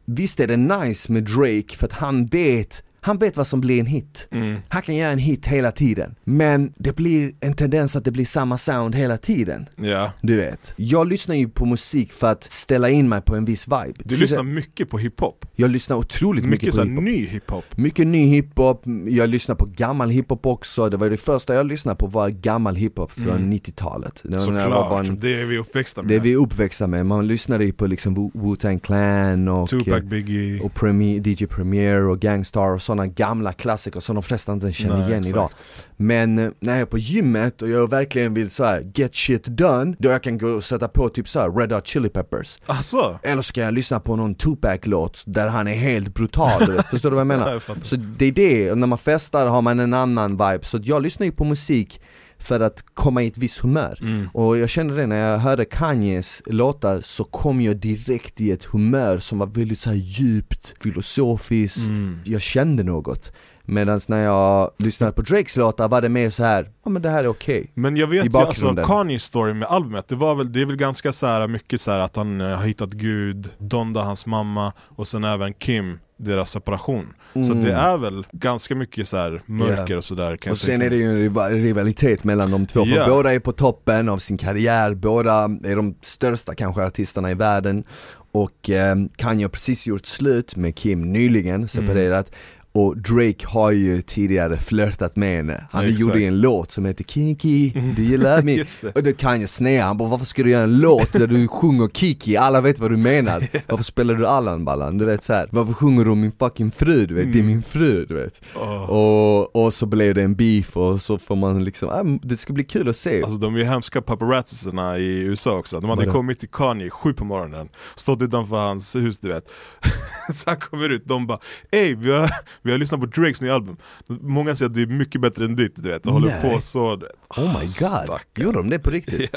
Visst är det nice med Drake för att han vet, han vet vad som blir en hit. mm. Han kan göra en hit hela tiden, men det blir en tendens att det blir samma sound hela tiden. ja Du vet. Jag lyssnar ju på musik för att ställa in mig på en viss vibe. Du Så lyssnar det- mycket på hiphop Jag lyssnar otroligt mycket, Mycket på hiphop. ny hiphop Mycket ny hiphop, jag lyssnar på gammal hiphop också, det var det första jag lyssnade på var gammal hiphop från Mm. 90-talet. Det var när jag var Såklart, barn. det är vi uppväxta med Det är vi uppväxta med, man lyssnade ju på liksom Wu- Wu-Tang Clan och, Tupac, eh, Biggie och Premier, DJ Premier och Gangstar och sådana gamla klassiker som de flesta inte känner Nej, igen exakt. idag. Men eh, när jag är på gymmet och jag verkligen vill så här get shit done, då jag kan gå och sätta på typ så här Red Hot Chili Peppers. Alltså? Eller ska jag lyssna på någon Tupac-låt där han är helt brutal, du vet. förstår du vad jag menar? Jag fattar. Så det är det, och när man festar har man en annan vibe, så jag lyssnar ju på musik för att komma i ett visst humör. Mm. Och jag kände det när jag hörde Kanyes låtar så kom jag direkt i ett humör som var väldigt så djupt, filosofiskt, Mm. jag kände något. Medan när jag lyssnade på Drakes låtar var det mer så här, ja men det här är okej. Men jag vet ju alltså. Kanyes story med albumet, det var väl, det är väl ganska så här mycket så här att han eh, har hittat Gud, Donda hans mamma och sen även Kim, deras separation. Så Mm. det är väl ganska mycket så här mörker Ja. och sådär kan Och sen tänka är det ju en riva- rivalitet mellan de två, för Ja. båda är på toppen av sin karriär, båda är de största kanske artisterna i världen Och eh, Kanye har precis gjort slut med Kim nyligen, separerat Och Drake har ju tidigare flörtat med henne Han Ja, gjorde ju en låt som heter Kiki, do you love me? Och då Kanye snea, han bara varför ska du göra en låt där du sjunger Kiki? Alla vet vad du menar Varför spelar du Allan Ballan? Du vet så här. varför sjunger du om min fucking fru? Du vet, det är min fru du vet Åh. och, och så blev det en beef och så får man liksom, äh, det ska bli kul att se Alltså de är ju hemska paparazzisarna i USA också, de hade Vadå? kommit till Kanye sju på morgonen, stått utanför hans hus du vet Så han kommer ut, de bara Ey vi har, vi har lyssnat på Drakes nya album Många säger att det är mycket bättre än ditt du vet, och håller på så du vet. Oh my god, Stackarn. gjorde de det på riktigt?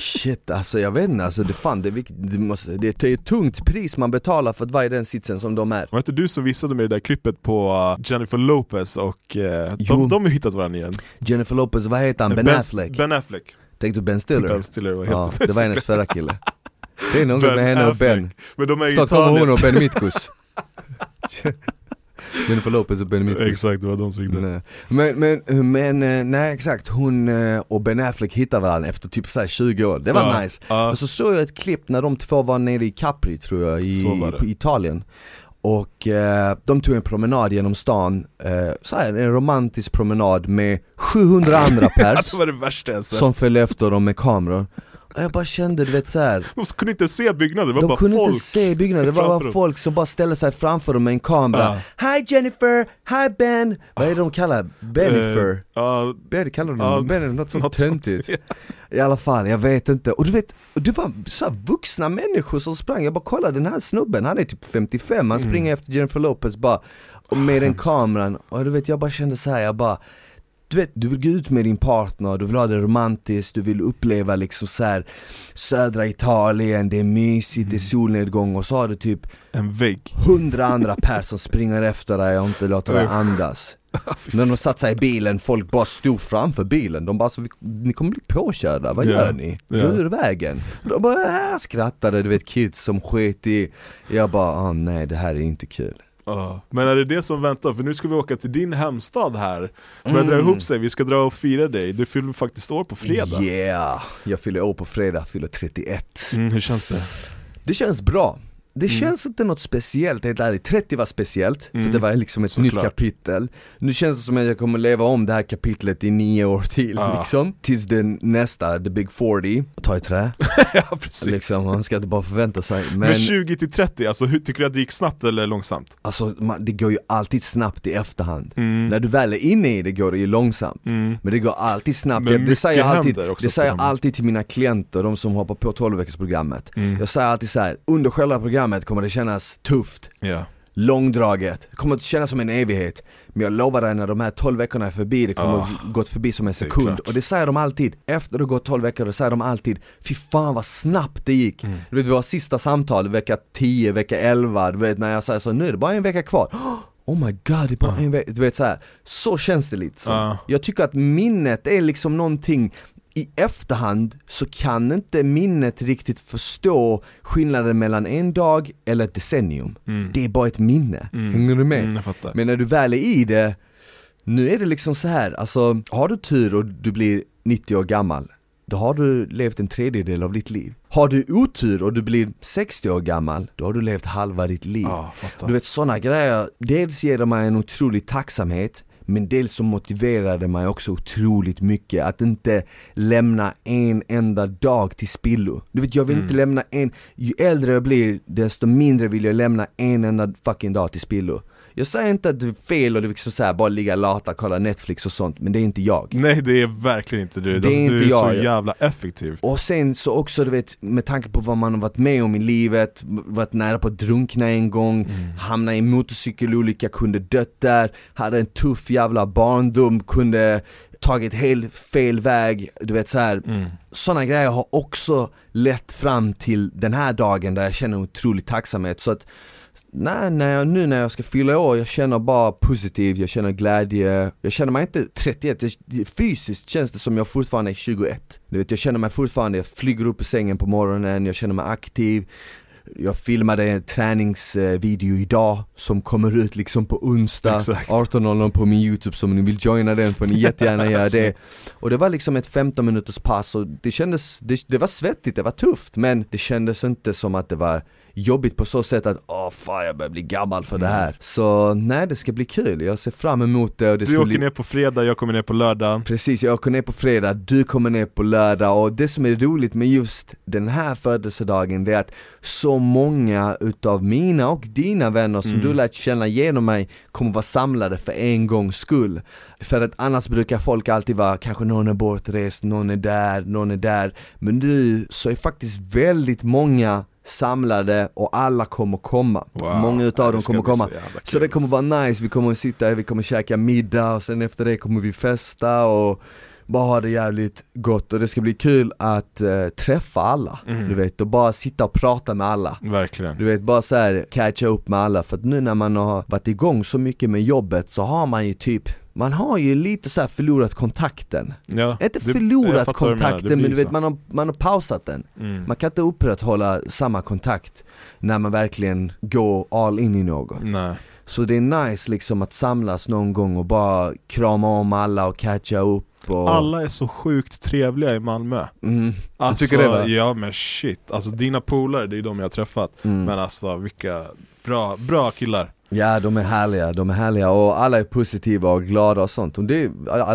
Shit alltså jag vet inte, alltså det, fan, det, är det, måste, det är ett tungt pris man betalar för att vara i den sitsen som de är Var inte du som visade mig det där klippet på uh, Jennifer Lopez och Jo. de, de har hittat varandra igen? Jennifer Lopez, vad heter han? Ben, ben Affleck? Ben Affleck, Tänkte du Ben Stiller? Ben Stiller var ja, helt det var hennes förra kille Det är något med henne och Ben. Men de är Snart kommer hon och Ben Mitkus Jennifer Lopez och Ben Mitkus Exakt, det var de som det Nej. Men, men, men, eh, nej exakt, hon eh, och Ben Affleck hittade varandra efter typ så här 20 år, det var Ja, nice. ja. Och så såg jag ett klipp när de två var nere i Capri tror jag, i, Italien. Och eh, de tog en promenad genom stan, eh, så här, en romantisk promenad med 700 andra pers Det det som följde efter dem med kameror jag bara kände, du vet så här. De kunde inte se byggnaden, det var De bara kunde folk inte se byggnaden, det var bara folk som bara ställde sig framför dem med en kamera Hi Jennifer, hi Ben! Vad är det de kallar? Benifer? Eh, Ja, Ben kallar de dem, Ben något så något sånt. töntigt I alla fall, jag vet inte. Och du vet, det var så vuxna människor som sprang, jag bara kolla den här snubben, han är typ 55, han springer efter Jennifer Lopez bara med den kameran, och du vet jag bara kände så här, jag bara du vet, du vill gå ut med din partner, du vill ha det romantiskt, du vill uppleva liksom så här södra Italien, det är mysigt, det är solnedgång och så har du typ en vägg. hundra andra personer som springer efter dig och inte låter dig andas. När de satt sig i bilen, folk bara stod framför bilen, de bara så, "Vi- ni kommer bli påkörda, vad Ja, gör ni? Gå ja. ur vägen. De bara äh, skrattade, du vet kids som sket i Jag bara, ah, nej det här är inte kul Men är det det som väntar? För nu ska vi åka till din hemstad här Börjar dra Mm. ihop sig, vi ska dra och fira dig, du fyller faktiskt år på fredag Yeah! Jag fyller år på fredag, fyller 31 mm, Hur känns det? Det känns bra det Mm. känns inte något speciellt, helt ärligt. 30 var speciellt, Mm. för det var liksom ett nytt Såklart. kapitel Nu känns det som att jag kommer leva om det här kapitlet i nio år till Ja. liksom Tills den nästa, the big 40, ta i trä ja precis liksom, Man ska inte bara förvänta sig Men, Men 20 till 30, alltså hur, tycker du att det gick snabbt eller långsamt? alltså man, det går ju alltid snabbt i efterhand Mm. När du väl är inne i det går det ju långsamt Mm. Men det går alltid snabbt, Men det, det säger jag alltid, det säger jag alltid till mina klienter, de som hoppar på 12 veckorsprogrammet Mm. Jag säger alltid så här: under själva programmet kommer det kännas tufft Ja. långdraget, det kommer att kännas som en evighet Men jag lovar dig när de här 12 veckorna är förbi, det kommer att gått förbi som en sekund klart. Och det säger de alltid, efter det gått 12 veckor, då säger de alltid Fy fan vad snabbt det gick! Mm. Du vet våra sista samtal, vecka 10, vecka 11, du vet när jag säger så, nu är det bara en vecka kvar Oh my god, det är bara en vecka, du vet så här. så känns det lite som. Ja. Jag tycker att minnet är liksom någonting i efterhand så kan inte minnet riktigt förstå skillnaden mellan en dag eller ett decennium. Mm. Det är bara ett minne, Mm. hänger du med? Mm, Men när du väl är i det, nu är det liksom så här, alltså har du tur och du blir 90 år gammal, då har du levt en tredjedel av ditt liv. Har du otur och du blir 60 år gammal, då har du levt halva ditt liv. Fattar Du vet sådana grejer, dels ger det mig en otrolig tacksamhet men dels så motiverar det mig också otroligt mycket att inte lämna en enda dag till spillo. Du vet jag vill inte lämna en, ju äldre jag blir desto mindre vill jag lämna en enda fucking dag till spillo. Jag säger inte att det är fel och det är liksom så här, bara ligga lata, kolla Netflix och sånt, men det är inte jag. Nej det är verkligen inte du, Det är alltså, inte du är jag. så jävla effektiv Och sen så också du vet, med tanke på vad man har varit med om i livet, varit nära på att drunkna en gång, hamna i en motorcykelolycka, kunde dött där, hade en tuff jävla barndom, kunde tagit helt fel väg, du vet så här. mm. Sådana grejer har också lett fram till den här dagen där jag känner otrolig tacksamhet så att Nej, när jag, nu när jag ska fylla år, jag känner bara positiv, jag känner glädje. Jag känner mig inte 31, jag, fysiskt känns det som jag fortfarande är 21 Du vet, jag känner mig fortfarande, jag flyger upp ur sängen på morgonen, jag känner mig aktiv. Jag filmade en träningsvideo idag som kommer ut liksom på onsdag Exakt. 18.00 på min youtube, så om ni vill joina den får ni jättegärna göra det. Och det var liksom ett 15 minuters pass och det kändes, det, det var svettigt, det var tufft men det kändes inte som att det var jobbigt på så sätt att åh fan jag börjar bli gammal för det här Så nej det ska bli kul, jag ser fram emot det och det Du åker bli ner på fredag, jag kommer ner på lördag Precis, jag åker ner på fredag, du kommer ner på lördag och det som är roligt med just den här födelsedagen det är att så många utav mina och dina vänner som Mm. du lärt känna genom mig kommer vara samlade för en gångs skull. För att annars brukar folk alltid vara, kanske någon är bortrest, någon är där, någon är där. Men nu så är faktiskt väldigt många samlade och alla kommer komma. Wow. Många utav Ja, dem kommer komma. så Så det kommer alltså. vara nice, vi kommer sitta, vi kommer käka middag och sen efter det kommer vi festa och bara ha det jävligt gott och det ska bli kul att eh, träffa alla, Mm. du vet, och bara sitta och prata med alla Verkligen du vet, bara så här catcha upp med alla, för att nu när man har varit igång så mycket med jobbet så har man ju typ man har ju lite så här förlorat kontakten. ja, Inte förlorat det kontakten men du vet så. man har, man har pausat den. mm. Man kan inte upprätthålla samma kontakt när man verkligen går all in i något. Nej. Så det är nice liksom att samlas någon gång och bara krama om alla och catcha upp och... Alla är så sjukt trevliga i Malmö Mm. alltså, tycker det, va? Ja men shit, alltså dina polare det är de jag har träffat Mm. Men alltså vilka bra, bra killar Ja de är härliga, de är härliga och alla är positiva och glada och sånt. Och det,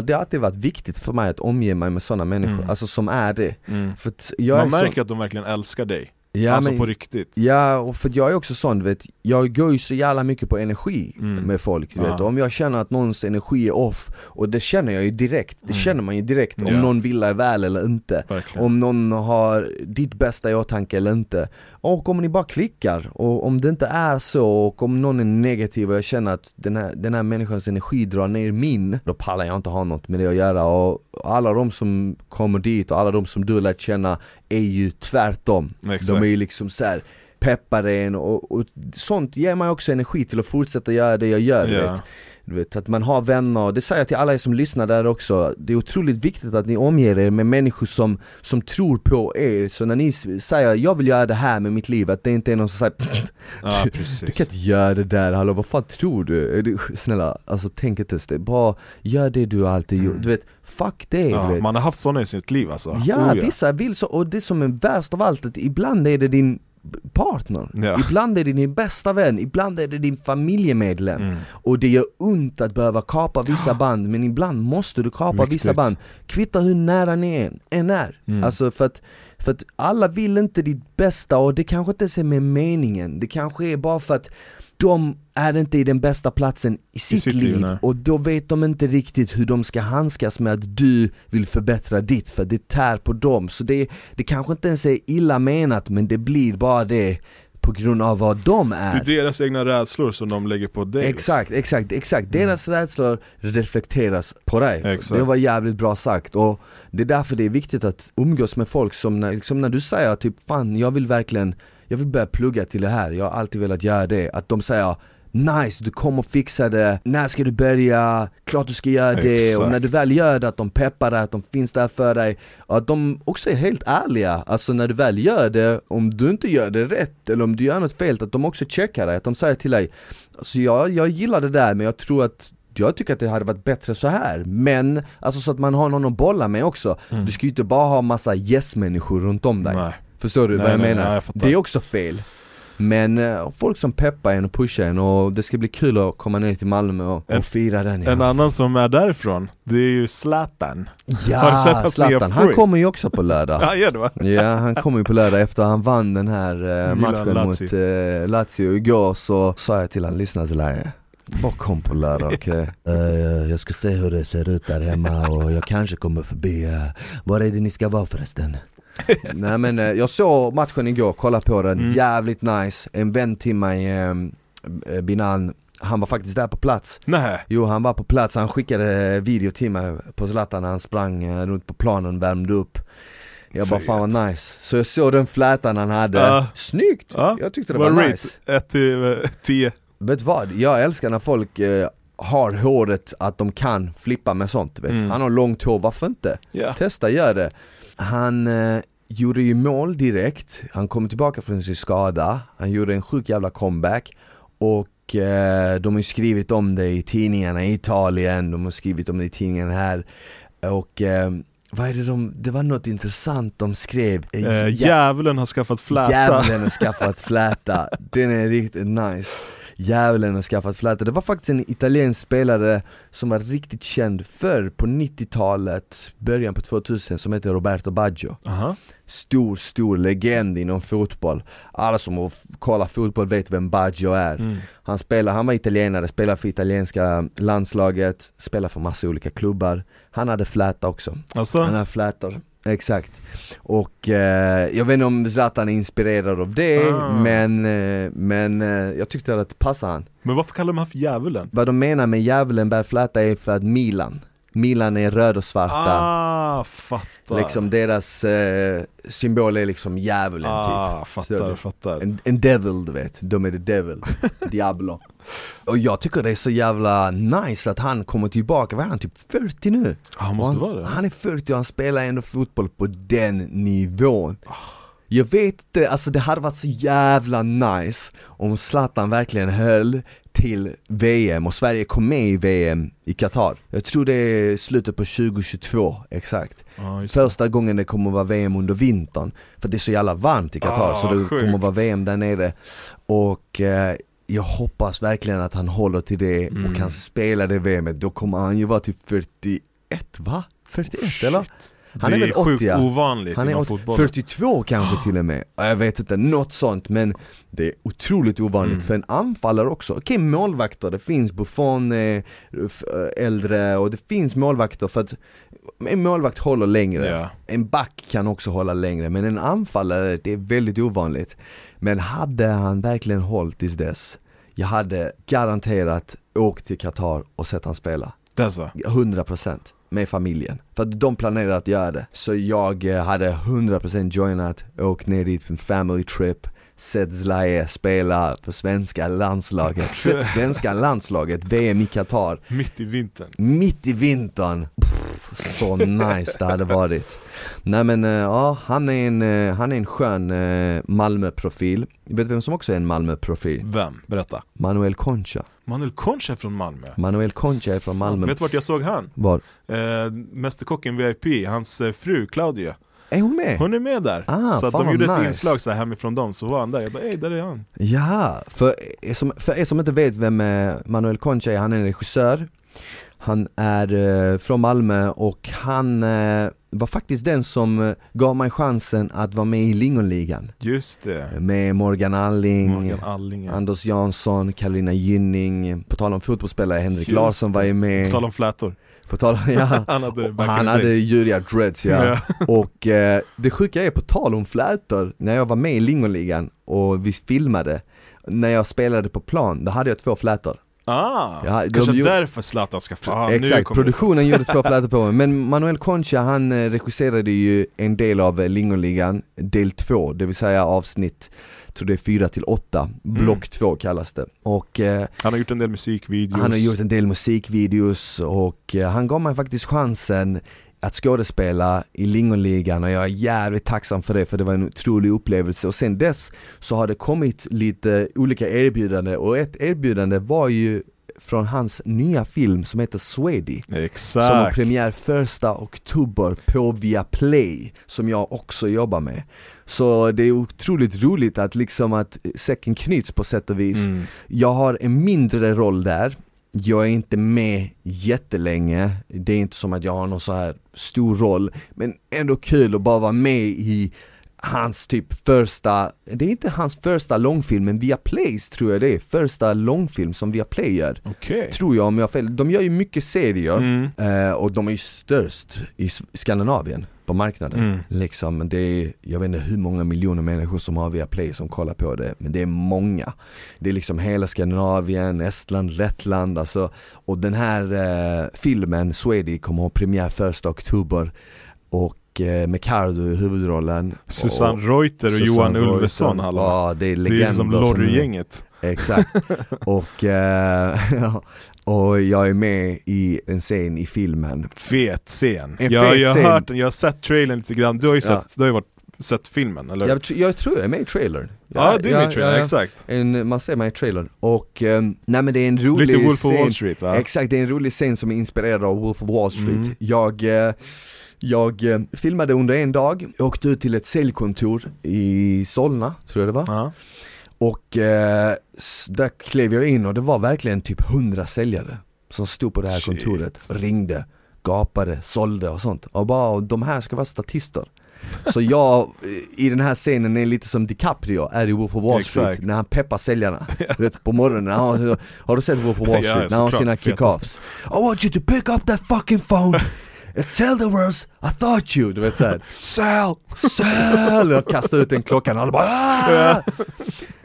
det har alltid varit viktigt för mig att omge mig med sådana människor, Mm. alltså som är det. Mm. För jag Man märker att de verkligen älskar dig, ja, alltså men, på riktigt Ja, och för jag är också sån vet, jag går ju så jävla mycket på energi Mm. med folk vet. Om jag känner att någons energi är off, och det känner jag ju direkt, det Mm. känner man ju direkt om Ja. någon vill dig väl eller inte Verkligen Om någon har ditt bästa i åtanke eller inte Och om ni bara klickar, och om det inte är så och om någon är negativ och jag känner att den här, den här människans energi drar ner min Då pallar jag inte ha något med det att göra och alla de som kommer dit och alla de som du lärt känna är ju tvärtom Exakt. De är ju liksom så här peppar en och, och sånt ger mig också energi till att fortsätta göra det jag gör Ja. vet du vet, att man har vänner, och det säger jag till alla er som lyssnar där också. Det är otroligt viktigt att ni omger er med människor som, som tror på er. Så när ni säger 'jag vill göra det här med mitt liv' att det inte är någon som säger Ja du, kan inte göra det där, hallå vad fan tror du? Du snälla, alltså tänk inte ens det, bara gör det du alltid gjort, du vet, fuck det ja, Man har haft sådana i sitt liv alltså. Ja, Oh, vissa vill så, och det som är värst av allt, att ibland är det din partner, Ja. ibland är det din bästa vän, ibland är det din familjemedlem Mm. Och det gör ont att behöva kapa vissa band, men ibland måste du kapa Viktigt. vissa band Kvittar hur nära ni än är, Mm. alltså för att, för att alla vill inte ditt bästa och det kanske inte ens är med meningen Det kanske är bara för att de är inte i den bästa platsen i sitt, sitt liv, nej. och då vet de inte riktigt hur de ska handskas med att du vill förbättra ditt för det tär på dem Så det, det kanske inte ens är illa menat men det blir bara det på grund av vad de Det är är deras egna rädslor som de lägger på dig liksom. Exakt, exakt, exakt. Deras rädslor reflekteras på dig. Exakt. Det var jävligt bra sagt och det är därför det är viktigt att umgås med folk som när, liksom när du säger typ fan jag vill verkligen, jag vill börja plugga till det här, jag har alltid velat göra det. Att de säger Nice, du kommer fixa det, när ska du börja? Klart du ska göra det, och Exakt. när du väl gör det, att de peppar dig, att de finns där för dig. Och att de också är helt ärliga, alltså när du väl gör det, om du inte gör det rätt eller om du gör något fel, att de också checkar dig, att de säger till dig Alltså jag, jag gillar det där men jag tror att jag tycker att det hade varit bättre så här. Men alltså så att man har någon att bolla med också. Du ska ju inte bara ha massa yes-människor runt om dig. Nej. Förstår du Nej, vad jag nej, menar? nej, jag det är också fel Men eh, folk som peppar en och pushar en och det ska bli kul att komma ner till Malmö och, En- och fira den ja. En annan som är därifrån, det är ju Zlatan Ja, Har du sett Zlatan, han kommer ju också på lördag Ja, gör det va? Ja, han kommer ju på lördag efter han vann den här Milan matchen Lazio. mot eh, Lazio igår så sa jag till han, lyssna Zelaye bara kom på lördag okej? Eh, jag ska se hur det ser ut där hemma och jag kanske kommer förbi, uh, var är det ni ska vara förresten? Nej men eh, jag såg matchen igår, kolla på den, Mm. jävligt nice, en vän till mig, eh, eh, Binan, han var faktiskt där på plats Nej, Jo han var på plats, han skickade video till mig på Zlatan när han sprang eh, runt på planen, värmde upp Jag bara fan vad nice, så jag såg den flätan han hade, Ja. snyggt! Ja. Jag tyckte det var rate? nice 1 till eh, 10 Vet du vad? Jag älskar när folk eh, har håret att de kan flippa med sånt vet. Mm. Han har långt hår, varför inte? Ja, Testa, gör det Han eh, gjorde ju mål direkt, han kom tillbaka från sin skada, han gjorde en sjuk jävla comeback. Och eh, de har ju skrivit om det i tidningarna i Italien, de har skrivit om det i tidningarna här. Och eh, vad är det de, det var något intressant de skrev eh, djävulen har skaffat fläta. Djävulen har skaffat fläta, den är riktigt nice Djävulen har skaffat fläta, det var faktiskt en italiensk spelare som var riktigt känd förr på 90-talet, början på 2000 som heter Roberto Baggio. Aha. Stor, stor legend inom fotboll. Alla som kollat fotboll vet vem Baggio är. Mm. Han spelar, han var italienare, spelade för italienska landslaget, spelade för massa olika klubbar. Han hade fläta också. Alltså, han har flätor, exakt. Och eh, jag vet inte om Zlatan är inspirerad av det, Ah. men, eh, men eh, jag tyckte att det passade han. men varför kallar de han för djävulen? Vad de menar med djävulen bär fläta är för att Milan, Milan är röd och svarta. Ah, fattar Liksom deras eh, symbol är liksom djävulen Ah, typ. fattar, Så fattar En, en devil du vet, de är the devil, Diablo. Och jag tycker det är så jävla nice att han kommer tillbaka, vad är han, typ 40 nu? ah, han måste vara det Han är 40 och han spelar ändå fotboll på den nivån Ah. Jag vet inte, alltså det hade varit så jävla nice om Zlatan verkligen höll till VM och Sverige kom med i VM i Qatar Jag tror det är slutet på 2022, exakt ah. Första gången det kommer att vara VM under vintern För det är så jävla varmt i Qatar Ah, så det sjukt. kommer att vara VM där nere Och eh, jag hoppas verkligen att han håller till det Mm. och kan spela det VMet, då kommer han ju vara typ 41 va? 41 eller? Han är väl är sjukt 80 ja. ovanligt Han är inom 80, fotbollen 42 kanske till och med, Ja, jag vet inte, något sånt men det är otroligt ovanligt Mm. för en anfallare också. Okej målvakter, det finns Buffon eh, eh, äldre och det finns målvakter för att en målvakt håller längre, Ja. en back kan också hålla längre men en anfallare det är väldigt ovanligt. Men hade han verkligen hållit tills dess, jag hade garanterat åkt till Qatar och sett han spela. Det är så? 100% med familjen. För att de planerar att göra det. Så jag eh, hade 100% joinat, åkt ner dit för en family trip, sett Zlaye spela för svenska landslaget, sett svenska landslaget, VM i Qatar, Mitt i vintern mitt i vintern. Pff, så nice det hade varit. Nej men eh, ja, han är en, eh, han är en skön eh, Malmö-profil. Vet du vem som också är en Malmö-profil? Vem? Berätta Manuel Concha. Manuel Concha är från Malmö Manuel Concha är från Malmö. Vet du vart jag såg han? Var? Eh, Mästerkocken VIP, hans fru Claudia Är hon med? Hon är med där, Ah, så att de gjorde vad ett nice. inslag så här hemifrån dem, så var han där, jag bara ey där är han. Ja, för er, som, för er som inte vet vem eh, Manuel Concha är, han är en regissör. Han är eh, från Malmö och han eh, var faktiskt den som gav mig chansen att vara med i Lingonligan Just det, Med Morgan Alling, Morgan Alling ja. Anders Jansson, Carolina Gynning. På tal om fotbollsspelare, Henrik Just Larsson var ju På med. Tal om flätor, På tal om, ja han hade han hade djuriga dreads ja. Ja. Och eh, det sjuka är, på tal om flätor, när jag var med i Lingonligan och vi filmade När jag spelade på plan, då hade jag två flätor Ah, Ja, kanske gjorde- därför Zlatan ska fan nu Exakt, produktionen gjorde två flätor på mig, men Manuel Concha han eh, regisserade ju en del av eh, Lingonligan, del två, det vill säga avsnitt, tror det är 4 till 8, block 2 kallas det. Och eh, Han har gjort en del musikvideos. han har gjort en del musikvideos och eh, han gav mig faktiskt chansen att skådespela i Lingonligan och jag är jävligt tacksam för det för det var en otrolig upplevelse och sen dess så har det kommit lite olika erbjudanden och ett erbjudande var ju från hans nya film som heter Swedy som har Exakt, premiär första oktober på Viaplay som jag också jobbar med. Så det är otroligt roligt att liksom att säcken knyts på sätt och vis. mm. Jag har en mindre roll där jag är inte med jättelänge, det är inte som att jag har någon så här stor roll Men ändå kul att bara vara med i hans typ första, det är inte hans första långfilm men Viaplays tror jag det är, första långfilm som Viaplay gör okej. Tror jag om jag har fel, de gör ju mycket serier mm. eh, och de är ju störst i Skandinavien på marknaden Mm. Liksom, det är, jag vet inte hur många miljoner människor som har Viaplay som kollar på det, men det är många. Det är liksom hela Skandinavien, Estland, Lettland alltså. Och den här eh, filmen, Swedy, kommer ha premiär första oktober och eh, med Cardo i huvudrollen. Susanne och, Reuter och Susanne Johan Reuter. Ulveson hallå. Ja, det är Det är legender. som som- Lorry-gänget Exakt. och, eh, och jag är med i en scen i filmen. Fet scen, En jag, fet jag har scen. hört den, jag har sett trailern lite grann, du har ju Ja. sett, du har varit, sett filmen eller? Jag, jag tror jag är med i trailern. ja, du är med i trailern, exakt En, man ser mig i trailern och, ehm, nej men det är en rolig Lite Wolf of scen Wall Street va? Exakt, det är en rolig scen som är inspirerad av Wolf of Wall Street Mm. Jag, eh, jag eh, filmade under en dag, åkte ut till ett säljkontor i Solna, tror jag det var Ja. Och eh, där klev jag in och det var verkligen typ 100 säljare Som stod på det här Shit. kontoret, ringde, gapade, sålde och sånt Och bara, de här ska vara statister Så jag i den här scenen är lite som DiCaprio är i Wolf of Wall Street Exakt. När han peppar säljarna, du vet på morgonen, han, har du sett Wolf of Wall Ja, Street? när han har sina kick-offs I want you to pick up that fucking phone and tell the words I thought you, du vet såhär Sal! Säl! Jag kastar ut den klockan och alla bara "Ah!"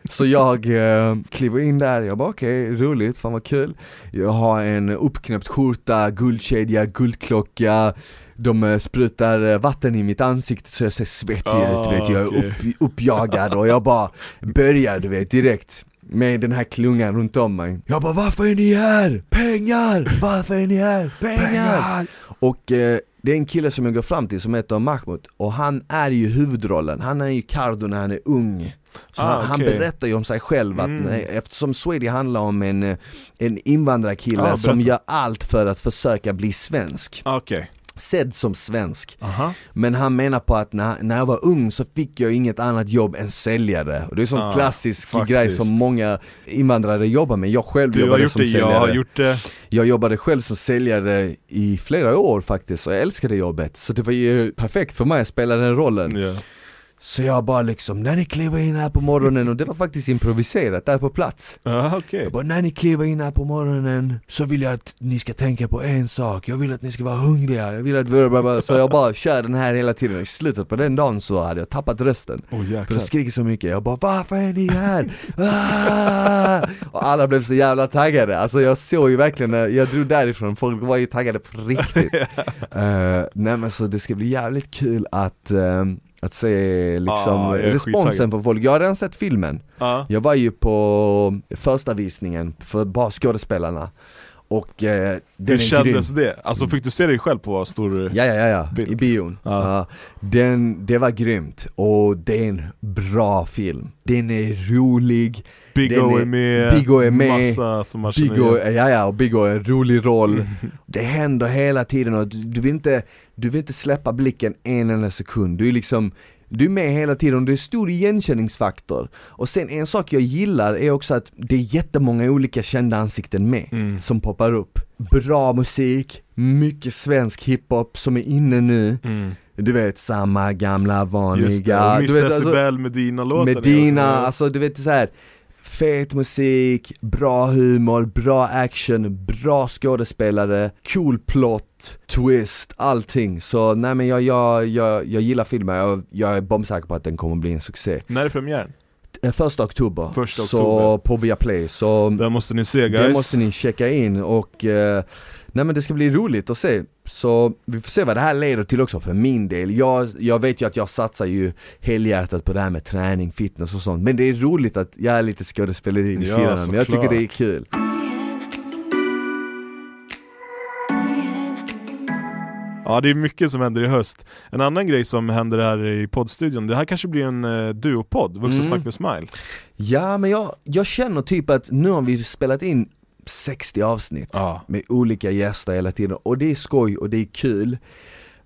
Så jag eh, kliver in där, jag bara okej, roligt, fan vad kul Jag har en uppknäppt skjorta, guldkedja, guldklocka De eh, sprutar eh, vatten i mitt ansikte så jag ser svettig Ah, ut, vet jag är okej. upp, uppjagad och jag bara börjar du vet direkt med den här klungan runt om mig Jag bara varför är ni här? Pengar! Varför är ni här? Pengar! Och eh, det är en kille som jag går fram till som heter Mahmoud och han är ju huvudrollen, han är ju Cardo när han är ung. Så Ah, han, han okej. berättar ju om sig själv att Mm. eftersom Swedy handlar om en, eh, en invandrarkille Ah, som gör allt för att försöka bli svensk. Okej, sedd som svensk. Aha. Men han menar på att när, när jag var ung så fick jag inget annat jobb än säljare. Och det är en sån Ja, klassisk faktiskt. grej som många invandrare jobbar med. Jag själv Du jobbade som det, jag säljare. har gjort det. Jag jobbade själv som säljare i flera år faktiskt och jag älskade jobbet. Så det var ju perfekt för mig att spela den rollen. Ja. Så jag bara liksom, när ni kliver in här på morgonen, och det var faktiskt improviserat där på plats. Ah, okej. Jag bara, när ni kliver in här på morgonen så vill jag att ni ska tänka på en sak, jag vill att ni ska vara hungriga, jag vill att... blablabla." Så jag bara kör den här hela tiden. I slutet på den dagen så hade jag tappat rösten. Oh, För jag skriker så mycket, jag bara 'Varför är ni här?' Ah! Och alla blev så jävla taggade, alltså jag såg ju verkligen, jag drog därifrån, folk var ju taggade på riktigt uh, Nej men så det ska bli jävligt kul att, eh, att se liksom Ah, responsen från folk, jag har redan sett filmen. Ja. Jag var ju på första visningen för bara skådespelarna och eh, Hur är grym kändes det? Alltså fick du se dig själv på stor... Ja, ja, ja, ja. Bild. i bion. Ja. Ja. den, det var grymt och det är en bra film. Den är rolig, Big den O är- med, Big O är med, massa som man känner Biggo, igen. ja, ja, och Biggo är en rolig roll. Det händer hela tiden och du, du, vill inte, du vill inte släppa blicken en enda sekund. Du är liksom du är med hela tiden och det är stor igenkänningsfaktor. Och sen en sak jag gillar är också att det är jättemånga olika kända ansikten med Mm. som poppar upp. Bra musik, mycket svensk hiphop som är inne nu. Mm. Du vet samma gamla vanliga, Just det, och Miss vet, alltså- Decibel Medina-låten är Medina, också- alltså du vet så här. Fet musik, bra humor, bra action, bra skådespelare, cool plot, twist, allting. Så nej men jag, jag, jag, jag gillar filmen, jag, jag är bombsäker på att den kommer bli en succé. När är premiären? Eh, Första oktober, Första så oktober. på Viaplay, så Den måste ni se guys. det måste ni checka in och eh, Nej men det ska bli roligt att se, så vi får se vad det här leder till också för min del. Jag, jag vet ju att jag satsar ju helhjärtat på det här med träning, fitness och sånt, men det är roligt att jag är lite skådespeleri vid Ja, sidan om. Jag tycker det är kul. Ja det är mycket som händer i höst. En annan grej som händer här i poddstudion, det här kanske blir en uh, duopodd, Vuxensnack Mm. med Smile. Ja men jag, jag känner typ att nu har vi spelat in 60 avsnitt Ja. med olika gäster hela tiden och det är skoj och det är kul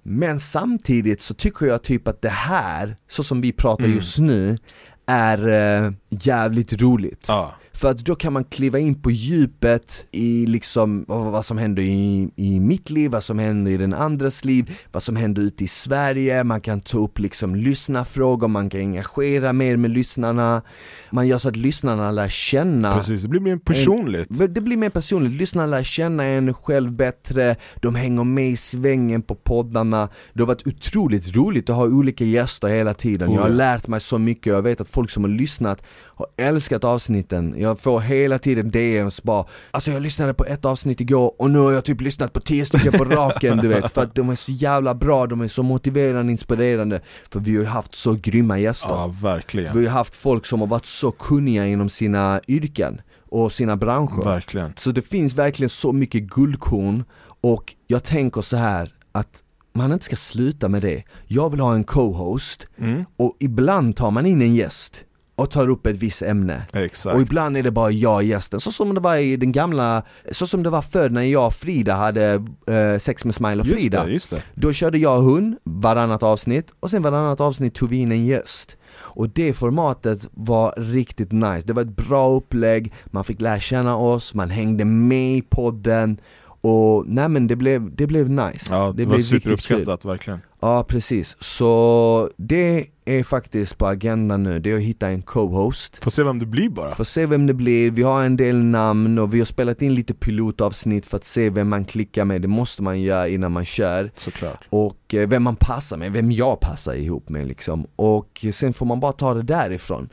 Men samtidigt så tycker jag typ att det här, så som vi pratar Mm. just nu, är eh, jävligt roligt Ja. För att då kan man kliva in på djupet i liksom vad som händer i, i mitt liv, vad som händer i den andras liv, vad som händer ute i Sverige, man kan ta upp liksom lyssnarfrågor, man kan engagera mer med lyssnarna. Man gör så att lyssnarna lär känna Precis, det blir mer personligt. det blir mer personligt, lyssnarna lär känna en själv bättre, de hänger med i svängen på poddarna. Det har varit otroligt roligt att ha olika gäster hela tiden, jag har Oh lärt mig så mycket, jag vet att folk som har lyssnat har älskat avsnitten. Jag får hela tiden DMs bara Alltså jag lyssnade på ett avsnitt igår och nu har jag typ lyssnat på tio stycken på raken du vet För att de är så jävla bra, de är så motiverande, inspirerande För vi har ju haft så grymma gäster Ja, verkligen. Vi har ju haft folk som har varit så kunniga inom sina yrken och sina branscher Verkligen. Så det finns verkligen så mycket guldkorn och jag tänker så här att man inte ska sluta med det Jag vill ha en co-host Mm. och ibland tar man in en gäst och tar upp ett visst ämne Exakt. och ibland är det bara jag och gästen, så som det var i den gamla, så som det var förr när jag och Frida hade eh, sex med Smile och just Frida det, just det. Då körde jag och hon varannat avsnitt och sen varannat avsnitt tog vi in en gäst Och det formatet var riktigt nice, det var ett bra upplägg, man fick lära känna oss, man hängde med i podden och nej men det blev, det blev nice. Ja, det, Det var superuppskattat, verkligen. Ja precis, så det är faktiskt på agendan nu, det är att hitta en co-host. Får se vem det blir bara. Får se vem det blir, vi har en del namn och vi har spelat in lite pilotavsnitt för att se vem man klickar med, det måste man göra innan man kör. Såklart. och eh, vem man passar med, vem jag passar ihop med liksom. Och sen får man bara ta det därifrån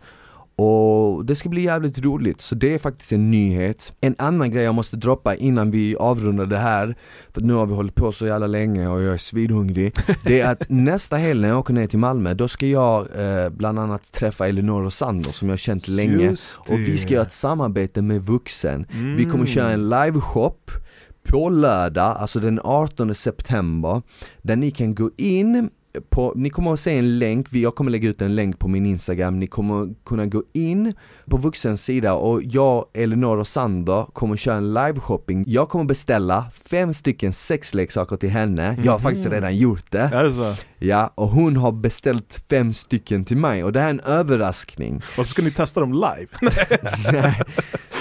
och det ska bli jävligt roligt, så det är faktiskt en nyhet. En annan grej jag måste droppa innan vi avrundar det här För nu har vi hållit på så jävla länge och jag är svinhungrig Det är att nästa helg när jag åker ner till Malmö, då ska jag eh, bland annat träffa Elinor och Sander som jag har känt länge. Och vi ska göra ett samarbete med Vuxen. Vi kommer Mm. köra en liveshop på lördag, alltså den 18 september Där ni kan gå in på, ni kommer att se en länk, jag kommer lägga ut en länk på min instagram, ni kommer kunna gå in på Vuxens sida och jag, Elinor och Sander kommer köra en live-shopping Jag kommer beställa fem stycken sexleksaker till henne, jag har faktiskt redan gjort det Är det så? Ja, och hon har beställt fem stycken till mig och det här är en överraskning Och så ska ni testa dem live? Nej,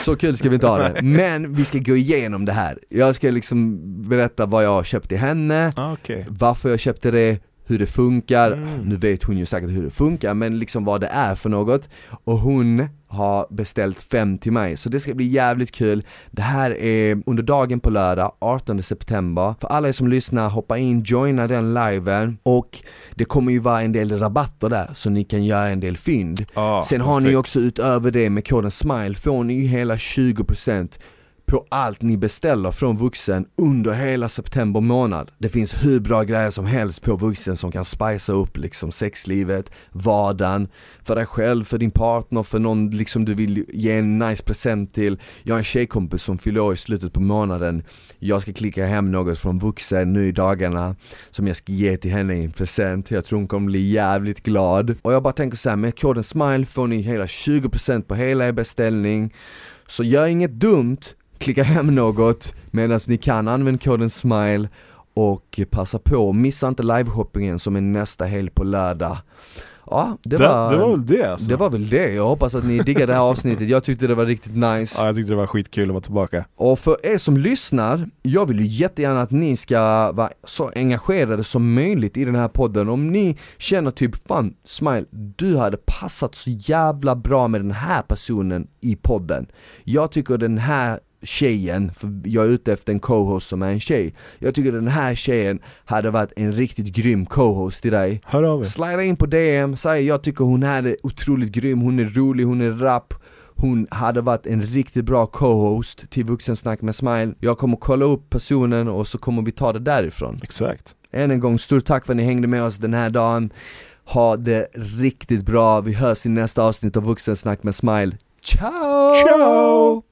så kul ska vi inte ha det. Men vi ska gå igenom det här. Jag ska liksom berätta vad jag har köpt till henne, ah, okay. varför jag köpte det, hur det funkar, mm. nu vet hon ju säkert hur det funkar men liksom vad det är för något. Och hon har beställt fem till mig så det ska bli jävligt kul. Det här är under dagen på lördag 18 september. För alla er som lyssnar, hoppa in, joina den liven. Och det kommer ju vara en del rabatter där så ni kan göra en del fynd. Ah, Sen har perfekt. ni också utöver det med koden SMILE får ni hela 20% på allt ni beställer från Vuxen under hela september månad. Det finns hur bra grejer som helst på Vuxen som kan spicea upp liksom sexlivet, vardagen, för dig själv, för din partner, för någon liksom du vill ge en nice present till. Jag har en tjejkompis som fyller år i slutet på månaden. Jag ska klicka hem något från Vuxen nu i dagarna som jag ska ge till henne i en present. Jag tror hon kommer bli jävligt glad. Och jag bara tänker så här, med koden SMILE får ni hela 20% på hela er beställning. Så gör inget dumt, klicka hem något medan ni kan, använd koden SMILE och passa på, missa inte liveshoppingen som är nästa helg på lördag. Ja, det, det, var, det var väl det alltså. Det var väl det, jag hoppas att ni diggade det här avsnittet, jag tyckte det var riktigt nice. Ja jag tyckte det var skitkul att vara tillbaka. Och för er som lyssnar, jag vill ju jättegärna att ni ska vara så engagerade som möjligt i den här podden. Om ni känner typ fan, Smile, du hade passat så jävla bra med den här personen i podden. Jag tycker den här tjejen, för jag är ute efter en co-host som är en tjej. Jag tycker den här tjejen hade varit en riktigt grym co-host till dig. Hör av er. Slida in på DM, säg jag tycker hon är otroligt grym, hon är rolig, hon är rapp. Hon hade varit en riktigt bra co-host till Vuxensnack med Smile. Jag kommer kolla upp personen och så kommer vi ta det därifrån. Exakt. Än en gång, stort tack för att ni hängde med oss den här dagen. Ha det riktigt bra, vi hörs i nästa avsnitt av Vuxensnack med Smile. Ciao! Ciao!